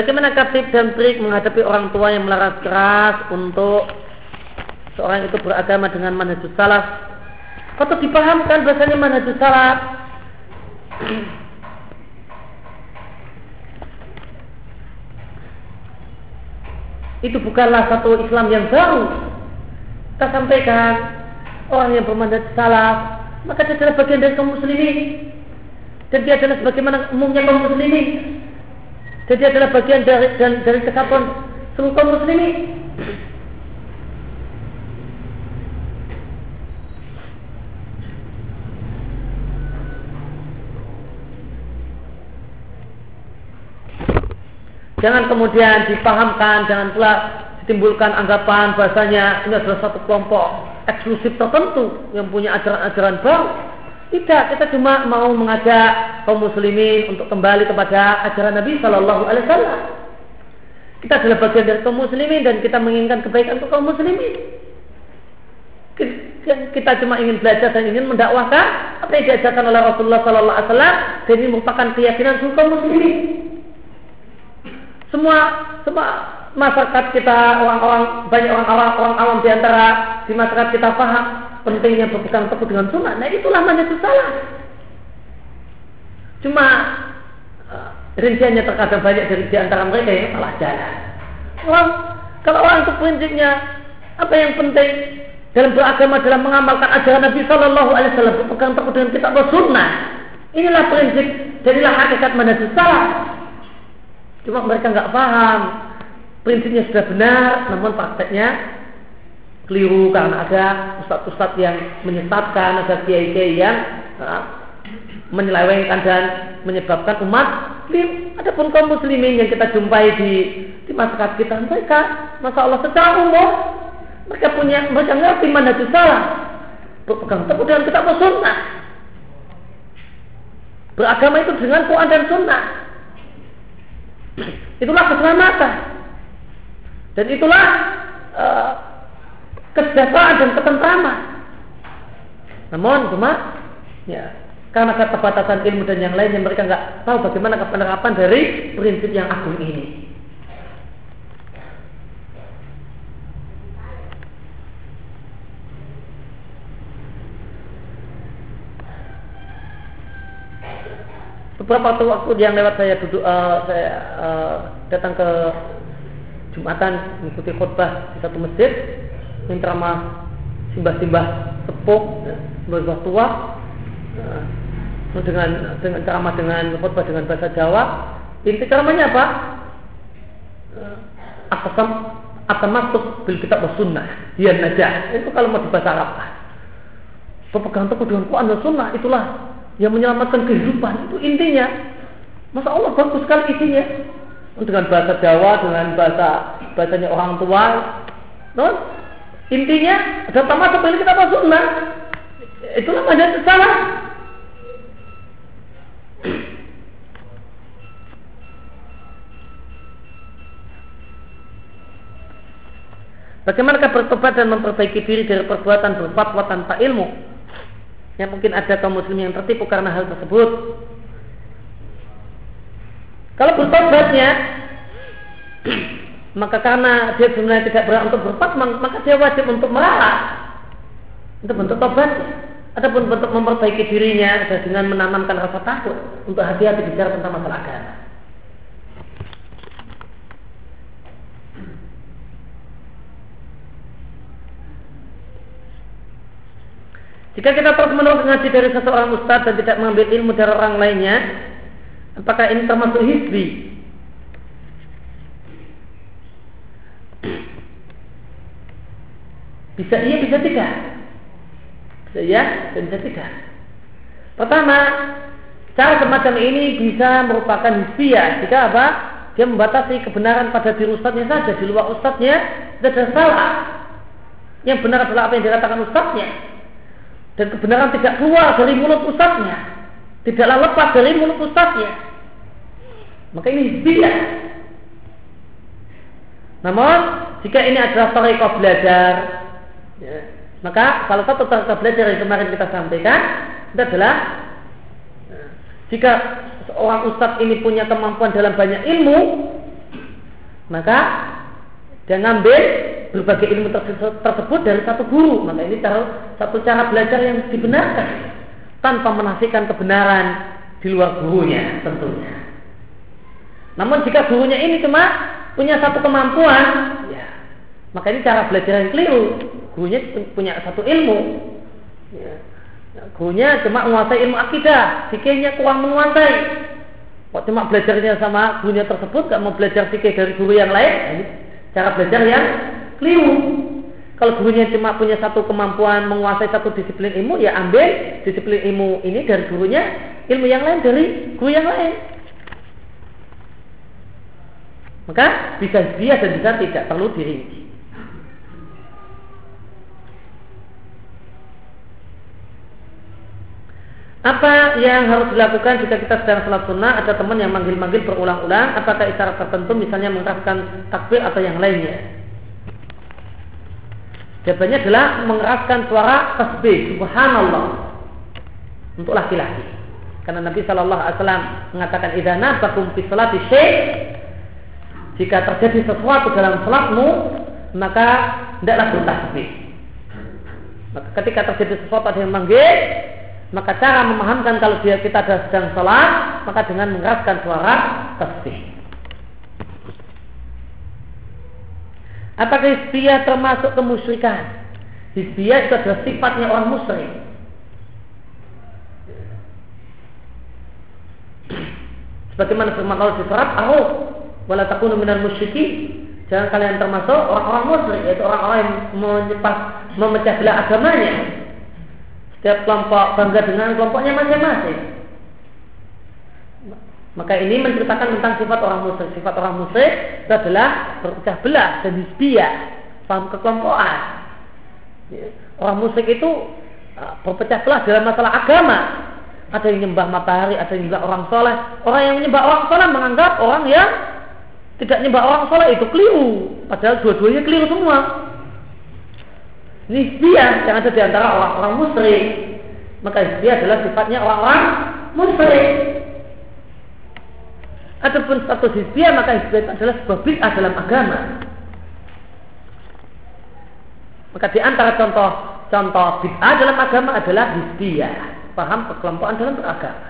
Bagaimana tip dan trik menghadapi orang tua yang melaras keras untuk seorang itu beragama dengan manhajus salaf? Kau dipahamkan bahasanya manhajus salaf. itu bukanlah satu Islam yang baru. Kita sampaikan orang yang bermanhaj salaf, maka dia adalah bagian dari kaum muslimin. Dan dia adalah sebagaimana umumnya kaum muslimin jadi adalah bagian dari dan dari kesatuan seluruh kaum muslimin. Jangan kemudian dipahamkan, jangan pula ditimbulkan anggapan bahasanya ini adalah satu kelompok eksklusif tertentu yang punya ajaran-ajaran baru. Tidak, kita cuma mau mengajak kaum muslimin untuk kembali kepada ajaran Nabi Shallallahu Alaihi Wasallam. Kita adalah bagian dari kaum muslimin dan kita menginginkan kebaikan untuk kaum muslimin. Kita cuma ingin belajar dan ingin mendakwahkan apa yang diajarkan oleh Rasulullah Shallallahu Alaihi Wasallam dan merupakan keyakinan seluruh kaum muslimin. Semua semua masyarakat kita orang-orang banyak orang awam orang awam di antara di masyarakat kita paham pentingnya berpegang teguh dengan sunnah. Nah itulah itu salah. Cuma uh, rinciannya terkadang banyak dari di antara mereka yang salah jalan. Orang, kalau orang itu prinsipnya apa yang penting dalam beragama dalam mengamalkan ajaran Nabi Shallallahu Alaihi Wasallam berpegang teguh dengan kitab sunnah. Inilah prinsip, jadilah hakikat manhaj salah. Cuma mereka nggak paham prinsipnya sudah benar, namun prakteknya keliru karena ada ustadz-ustadz yang menyesatkan, ada kiai-kiai yang uh, menyelewengkan dan menyebabkan umat muslim. Adapun kaum muslimin yang kita jumpai di di masyarakat kita, mereka, masa Allah secara umum mereka punya mereka ngerti mana itu salah. Berpegang teguh dengan kitab sunnah. Beragama itu dengan Quran dan sunnah. Itulah keselamatan. Dan itulah uh, kesejahteraan dan ketentraman. Namun cuma ya karena keterbatasan ilmu dan yang lainnya mereka nggak tahu bagaimana penerapan dari prinsip yang agung ini. Beberapa waktu, yang lewat saya duduk, uh, saya uh, datang ke Jumatan mengikuti khutbah di satu masjid yang ceramah simbah-simbah sepuh, ya, simbah tua, ya, dengan dengan ceramah dengan khutbah dengan bahasa Jawa. Inti ceramahnya apa? Akasam akan masuk bil kitab sunnah dia najah. Itu kalau mau bahasa Arab. Berpegang teguh dengan Quran dan Sunnah itulah yang menyelamatkan kehidupan. Itu intinya. Masa Allah bagus sekali isinya. Dengan bahasa Jawa dengan bahasa bahasanya orang tua. Non Intinya tamat seperti kita masuk sunnah. Itulah manhaj salah. Bagaimana bertobat dan memperbaiki diri dari perbuatan berfatwa tanpa ilmu? Yang mungkin ada kaum muslim yang tertipu karena hal tersebut. Kalau bertobatnya maka karena dia sebenarnya tidak berhak untuk berfatwa maka dia wajib untuk melarang untuk bentuk tobat Adapun bentuk memperbaiki dirinya dengan menanamkan rasa takut untuk hati-hati bicara tentang masalah agama. Jika kita terus menerus ngaji dari seseorang ustadz dan tidak mengambil ilmu dari orang lainnya, apakah ini termasuk hizbi? Bisa iya, bisa tidak. Bisa iya, dan bisa tidak. Pertama, cara semacam ini bisa merupakan hizbiyah. Jika apa? Dia membatasi kebenaran pada diri ustadznya saja. Di luar ustadznya, tidak ada salah. Yang benar adalah apa yang dikatakan ustadznya dan kebenaran tidak keluar dari mulut ustadznya tidaklah lepas dari mulut ustadznya maka ini hizbiyah namun jika ini adalah tarekat belajar ya, maka salah satu tarekat belajar yang kemarin kita sampaikan itu adalah ya, jika seorang ustadz ini punya kemampuan dalam banyak ilmu maka dia ngambil berbagai ilmu tersebut dari satu guru. Maka ini cara, satu cara belajar yang dibenarkan tanpa menafikan kebenaran di luar gurunya tentunya. Namun jika gurunya ini cuma punya satu kemampuan, ya, maka ini cara belajar yang keliru. Gurunya punya satu ilmu, ya. gurunya cuma menguasai ilmu akidah, fikihnya kurang menguasai. Kok cuma belajarnya sama gurunya tersebut, gak mau belajar fikih dari guru yang lain? Nah, ini cara belajar yang keliru. Kalau gurunya cuma punya satu kemampuan menguasai satu disiplin ilmu, ya ambil disiplin ilmu ini dari gurunya, ilmu yang lain dari guru yang lain. Maka bisa dia dan bisa tidak perlu dirinci. Apa yang harus dilakukan jika kita sedang sholat sunnah? Ada teman yang manggil-manggil berulang-ulang. Apakah isyarat tertentu? Misalnya mengeraskan takbir atau yang lainnya? Jawabannya adalah mengeraskan suara tasbih. Subhanallah. Untuk laki-laki. Karena Nabi Shallallahu Alaihi Wasallam mengatakan idana bakum fi salati jika terjadi sesuatu dalam salatmu maka tidaklah bertasbih. Maka ketika terjadi sesuatu ada yang manggil maka cara memahamkan kalau dia kita sedang sholat maka dengan mengeraskan suara tasbih. Apakah hizbiyah termasuk kemusyrikan? Hizbiyah itu adalah sifatnya orang musyrik. Sebagaimana firman Allah di surat Ar-Rum, "Wala takunu minal musyrikin." Jangan kalian termasuk orang-orang musyrik, yaitu orang-orang yang menyepas, memecah belah agamanya. Setiap kelompok bangga dengan kelompoknya masing-masing. Maka ini menceritakan tentang sifat orang musyrik. Sifat orang musyrik itu adalah berpecah belah dan hisbiyah, paham kekelompokan. Ya. Orang musyrik itu uh, berpecah belah dalam masalah agama. Ada yang nyembah matahari, ada yang nyembah orang soleh. Orang yang nyembah orang soleh menganggap orang yang tidak nyembah orang soleh itu keliru. Padahal dua-duanya keliru semua. Nisbiyah yang ada di antara orang-orang musyrik. Maka nisbiyah adalah sifatnya orang-orang musyrik. Adapun status hizbiyah maka hizbiyah adalah sebuah bid'ah dalam agama. Maka di antara contoh contoh bid'ah dalam agama adalah hizbiyah, paham perkelompokan dalam beragama.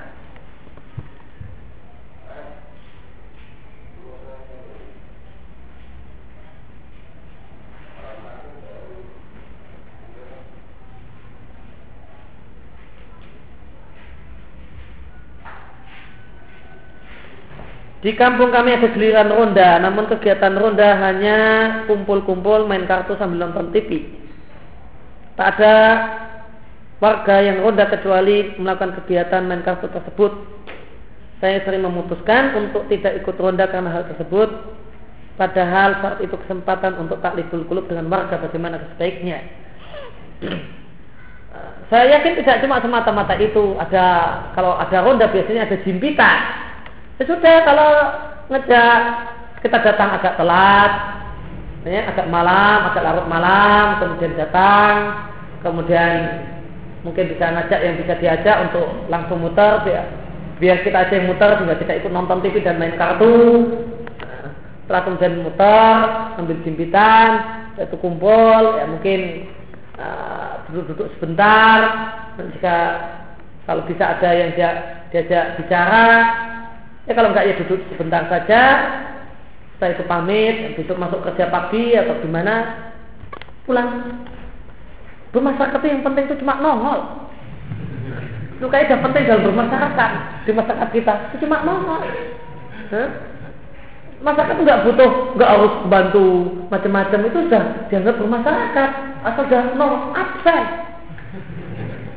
Di kampung kami ada giliran ronda, namun kegiatan ronda hanya kumpul-kumpul main kartu sambil nonton TV. Tak ada warga yang ronda kecuali melakukan kegiatan main kartu tersebut. Saya sering memutuskan untuk tidak ikut ronda karena hal tersebut. Padahal saat itu kesempatan untuk takliful kulub dengan warga bagaimana sebaiknya. Saya yakin tidak cuma semata-mata itu. Ada kalau ada ronda biasanya ada jimpitan Ya sudah kalau ngejak kita datang agak telat, ya, agak malam, agak larut malam, kemudian datang, kemudian mungkin bisa ngajak yang bisa diajak untuk langsung muter, biar, biar kita aja yang muter, sehingga kita ikut nonton TV dan main kartu. Setelah kemudian muter, ambil jimpitan, itu kumpul, ya mungkin uh, duduk-duduk sebentar, jika kalau bisa ada yang dia diajak bicara ya kalau enggak ya duduk sebentar saja. Setelah itu pamit besok masuk kerja pagi atau gimana pulang. Bermasyarakat yang penting itu cuma nongol. Itu kayak yang penting dalam bermasyarakat di masyarakat kita itu cuma nongol. Huh? masyarakat nggak butuh nggak harus bantu macam-macam itu sudah dianggap bermasyarakat asal sudah nol absen.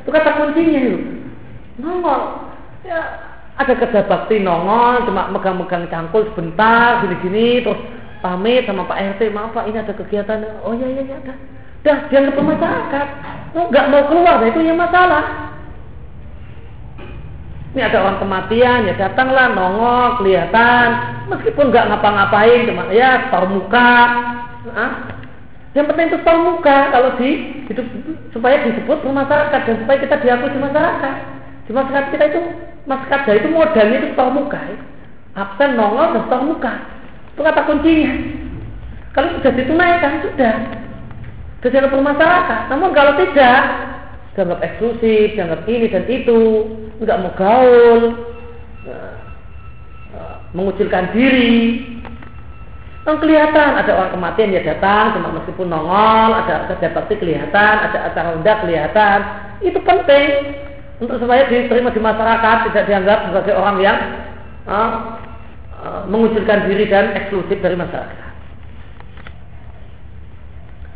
Itu kata kuncinya itu. Nongol. Ya ada kerja bakti nongol cuma megang-megang cangkul sebentar gini-gini terus pamit sama Pak RT maaf Pak ini ada kegiatan. Oh iya iya iya dah dah dianggap bermasyarakat oh, nggak mau keluar nah, itu yang masalah. Ini ada orang kematian, ya datanglah nongol, kelihatan, meskipun nggak ngapa-ngapain, cuma ya tahu muka. Nah, yang penting itu tahu muka kalau di hidup supaya disebut masyarakat dan supaya kita diakui di masyarakat. Di masyarakat kita itu masyarakat itu modalnya itu tahu muka. Absen nongol dan tahu muka. Itu kata kuncinya. Kalau sudah ditunaikan sudah. Sudah bermasyarakat. Namun kalau tidak, dianggap eksklusif, dianggap ini dan itu, nggak mau gaul, nah, nah, mengucilkan diri. Kan kelihatan ada orang kematian ya datang, cuma meskipun nongol, ada kerja bakti kelihatan, ada acara undang kelihatan. Itu penting untuk supaya diterima di masyarakat, tidak dianggap sebagai orang yang uh, uh, mengucilkan diri dan eksklusif dari masyarakat.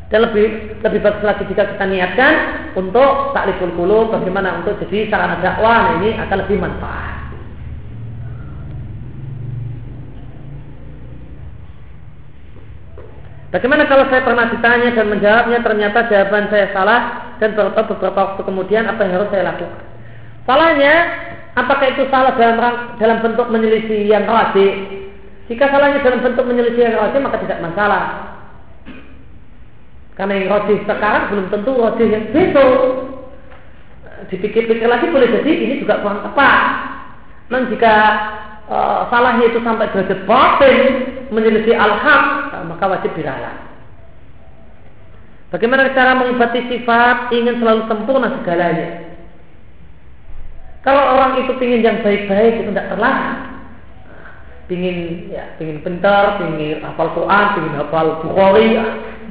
Dan lebih lebih bagus lagi jika kita niatkan untuk takliful qulub bagaimana untuk jadi sarana dakwah nah ini akan lebih manfaat. Bagaimana kalau saya pernah ditanya dan menjawabnya ternyata jawaban saya salah dan beberapa waktu kemudian apa yang harus saya lakukan? Salahnya, apakah itu salah dalam dalam bentuk menyelisih yang rajin? Jika salahnya dalam bentuk menyelisih yang rajin maka tidak masalah. Karena yang roti sekarang belum tentu roti yang besok. Dipikir-pikir lagi boleh jadi ini juga kurang tepat. Dan jika e, salahnya itu sampai derajat batin menyelisih al-haq, nah, maka wajib diralat. Bagaimana cara mengobati sifat ingin selalu sempurna segalanya? Kalau orang itu ingin yang baik-baik itu tidak terlarang. Pingin ya, pingin pintar, pingin hafal Quran, pingin hafal Bukhari,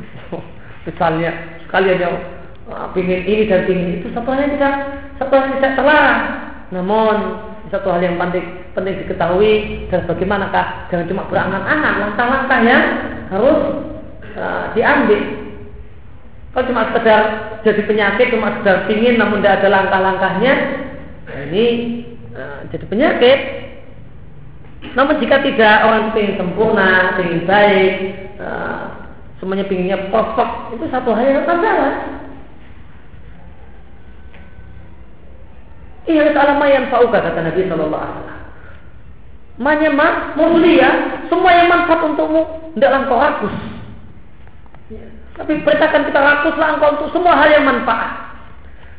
misalnya sekalian yang uh, pingin ini dan pingin itu satu hal yang tidak satu hal yang tidak terlarang. Namun satu hal yang penting penting diketahui dan bagaimanakah? Jangan cuma berangan-angan langkah-langkah yang harus uh, diambil. Kalau cuma sekedar jadi penyakit cuma sekedar pingin namun tidak ada langkah-langkahnya ini uh, jadi penyakit namun jika tidak orang itu ingin sempurna ingin baik uh, semuanya pinginnya perfect itu satu hal yang masalah Iya alama yang fauka kata Nabi Shallallahu Alaihi Wasallam. Mulia, semua yang manfaat untukmu, tidaklah engkau rakus. Tapi perintahkan kita rakuslah engkau untuk semua hal yang manfaat.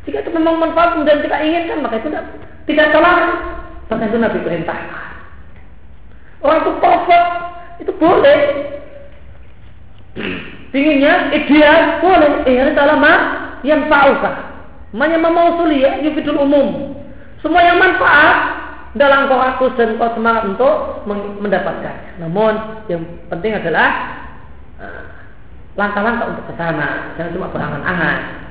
Jika itu memang manfaat dan kita inginkan, maka itu tidak, tidak terlarang. Bahkan itu Nabi perintahkan. Orang itu perfect, itu boleh. Pinginnya ideal boleh ihris alama yang fa'uka. Manya memausulia yufidul umum. Semua yang manfaat dalam kau rakus dan kau semangat untuk mendapatkan. Namun yang penting adalah eh, langkah-langkah untuk ke sana, jangan cuma berangan-angan.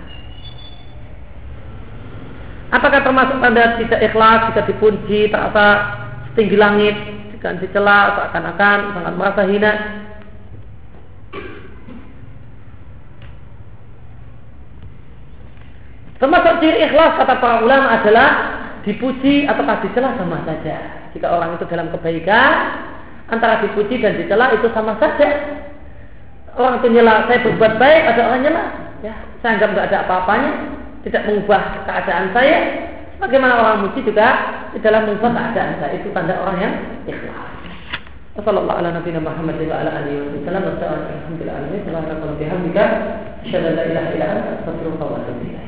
Apakah termasuk tanda tidak ikhlas jika dipuji terasa setinggi langit, jika dicela seakan-akan sangat merasa hina? Termasuk ciri ikhlas kata para ulama adalah dipuji atau dicela sama saja. Jika orang itu dalam kebaikan, antara dipuji dan dicela itu sama saja. Orang itu nyela, saya berbuat baik, ada orang nyela, ya saya anggap nggak ada apa-apanya, tidak mengubah keadaan saya, bagaimana orang muji juga tidaklah mengubah keadaan saya. Itu tanda orang yang ikhlas. Wassallallahu ala nabiyina Muhammad wa ala alihi wa sallam. Wassalamualaikum warahmatullahi wabarakatuh. Alhamdulillah. Subhanallah bihamdika. Asyhadu an la ilaha illa anta astaghfiruka wa atubu ilaik.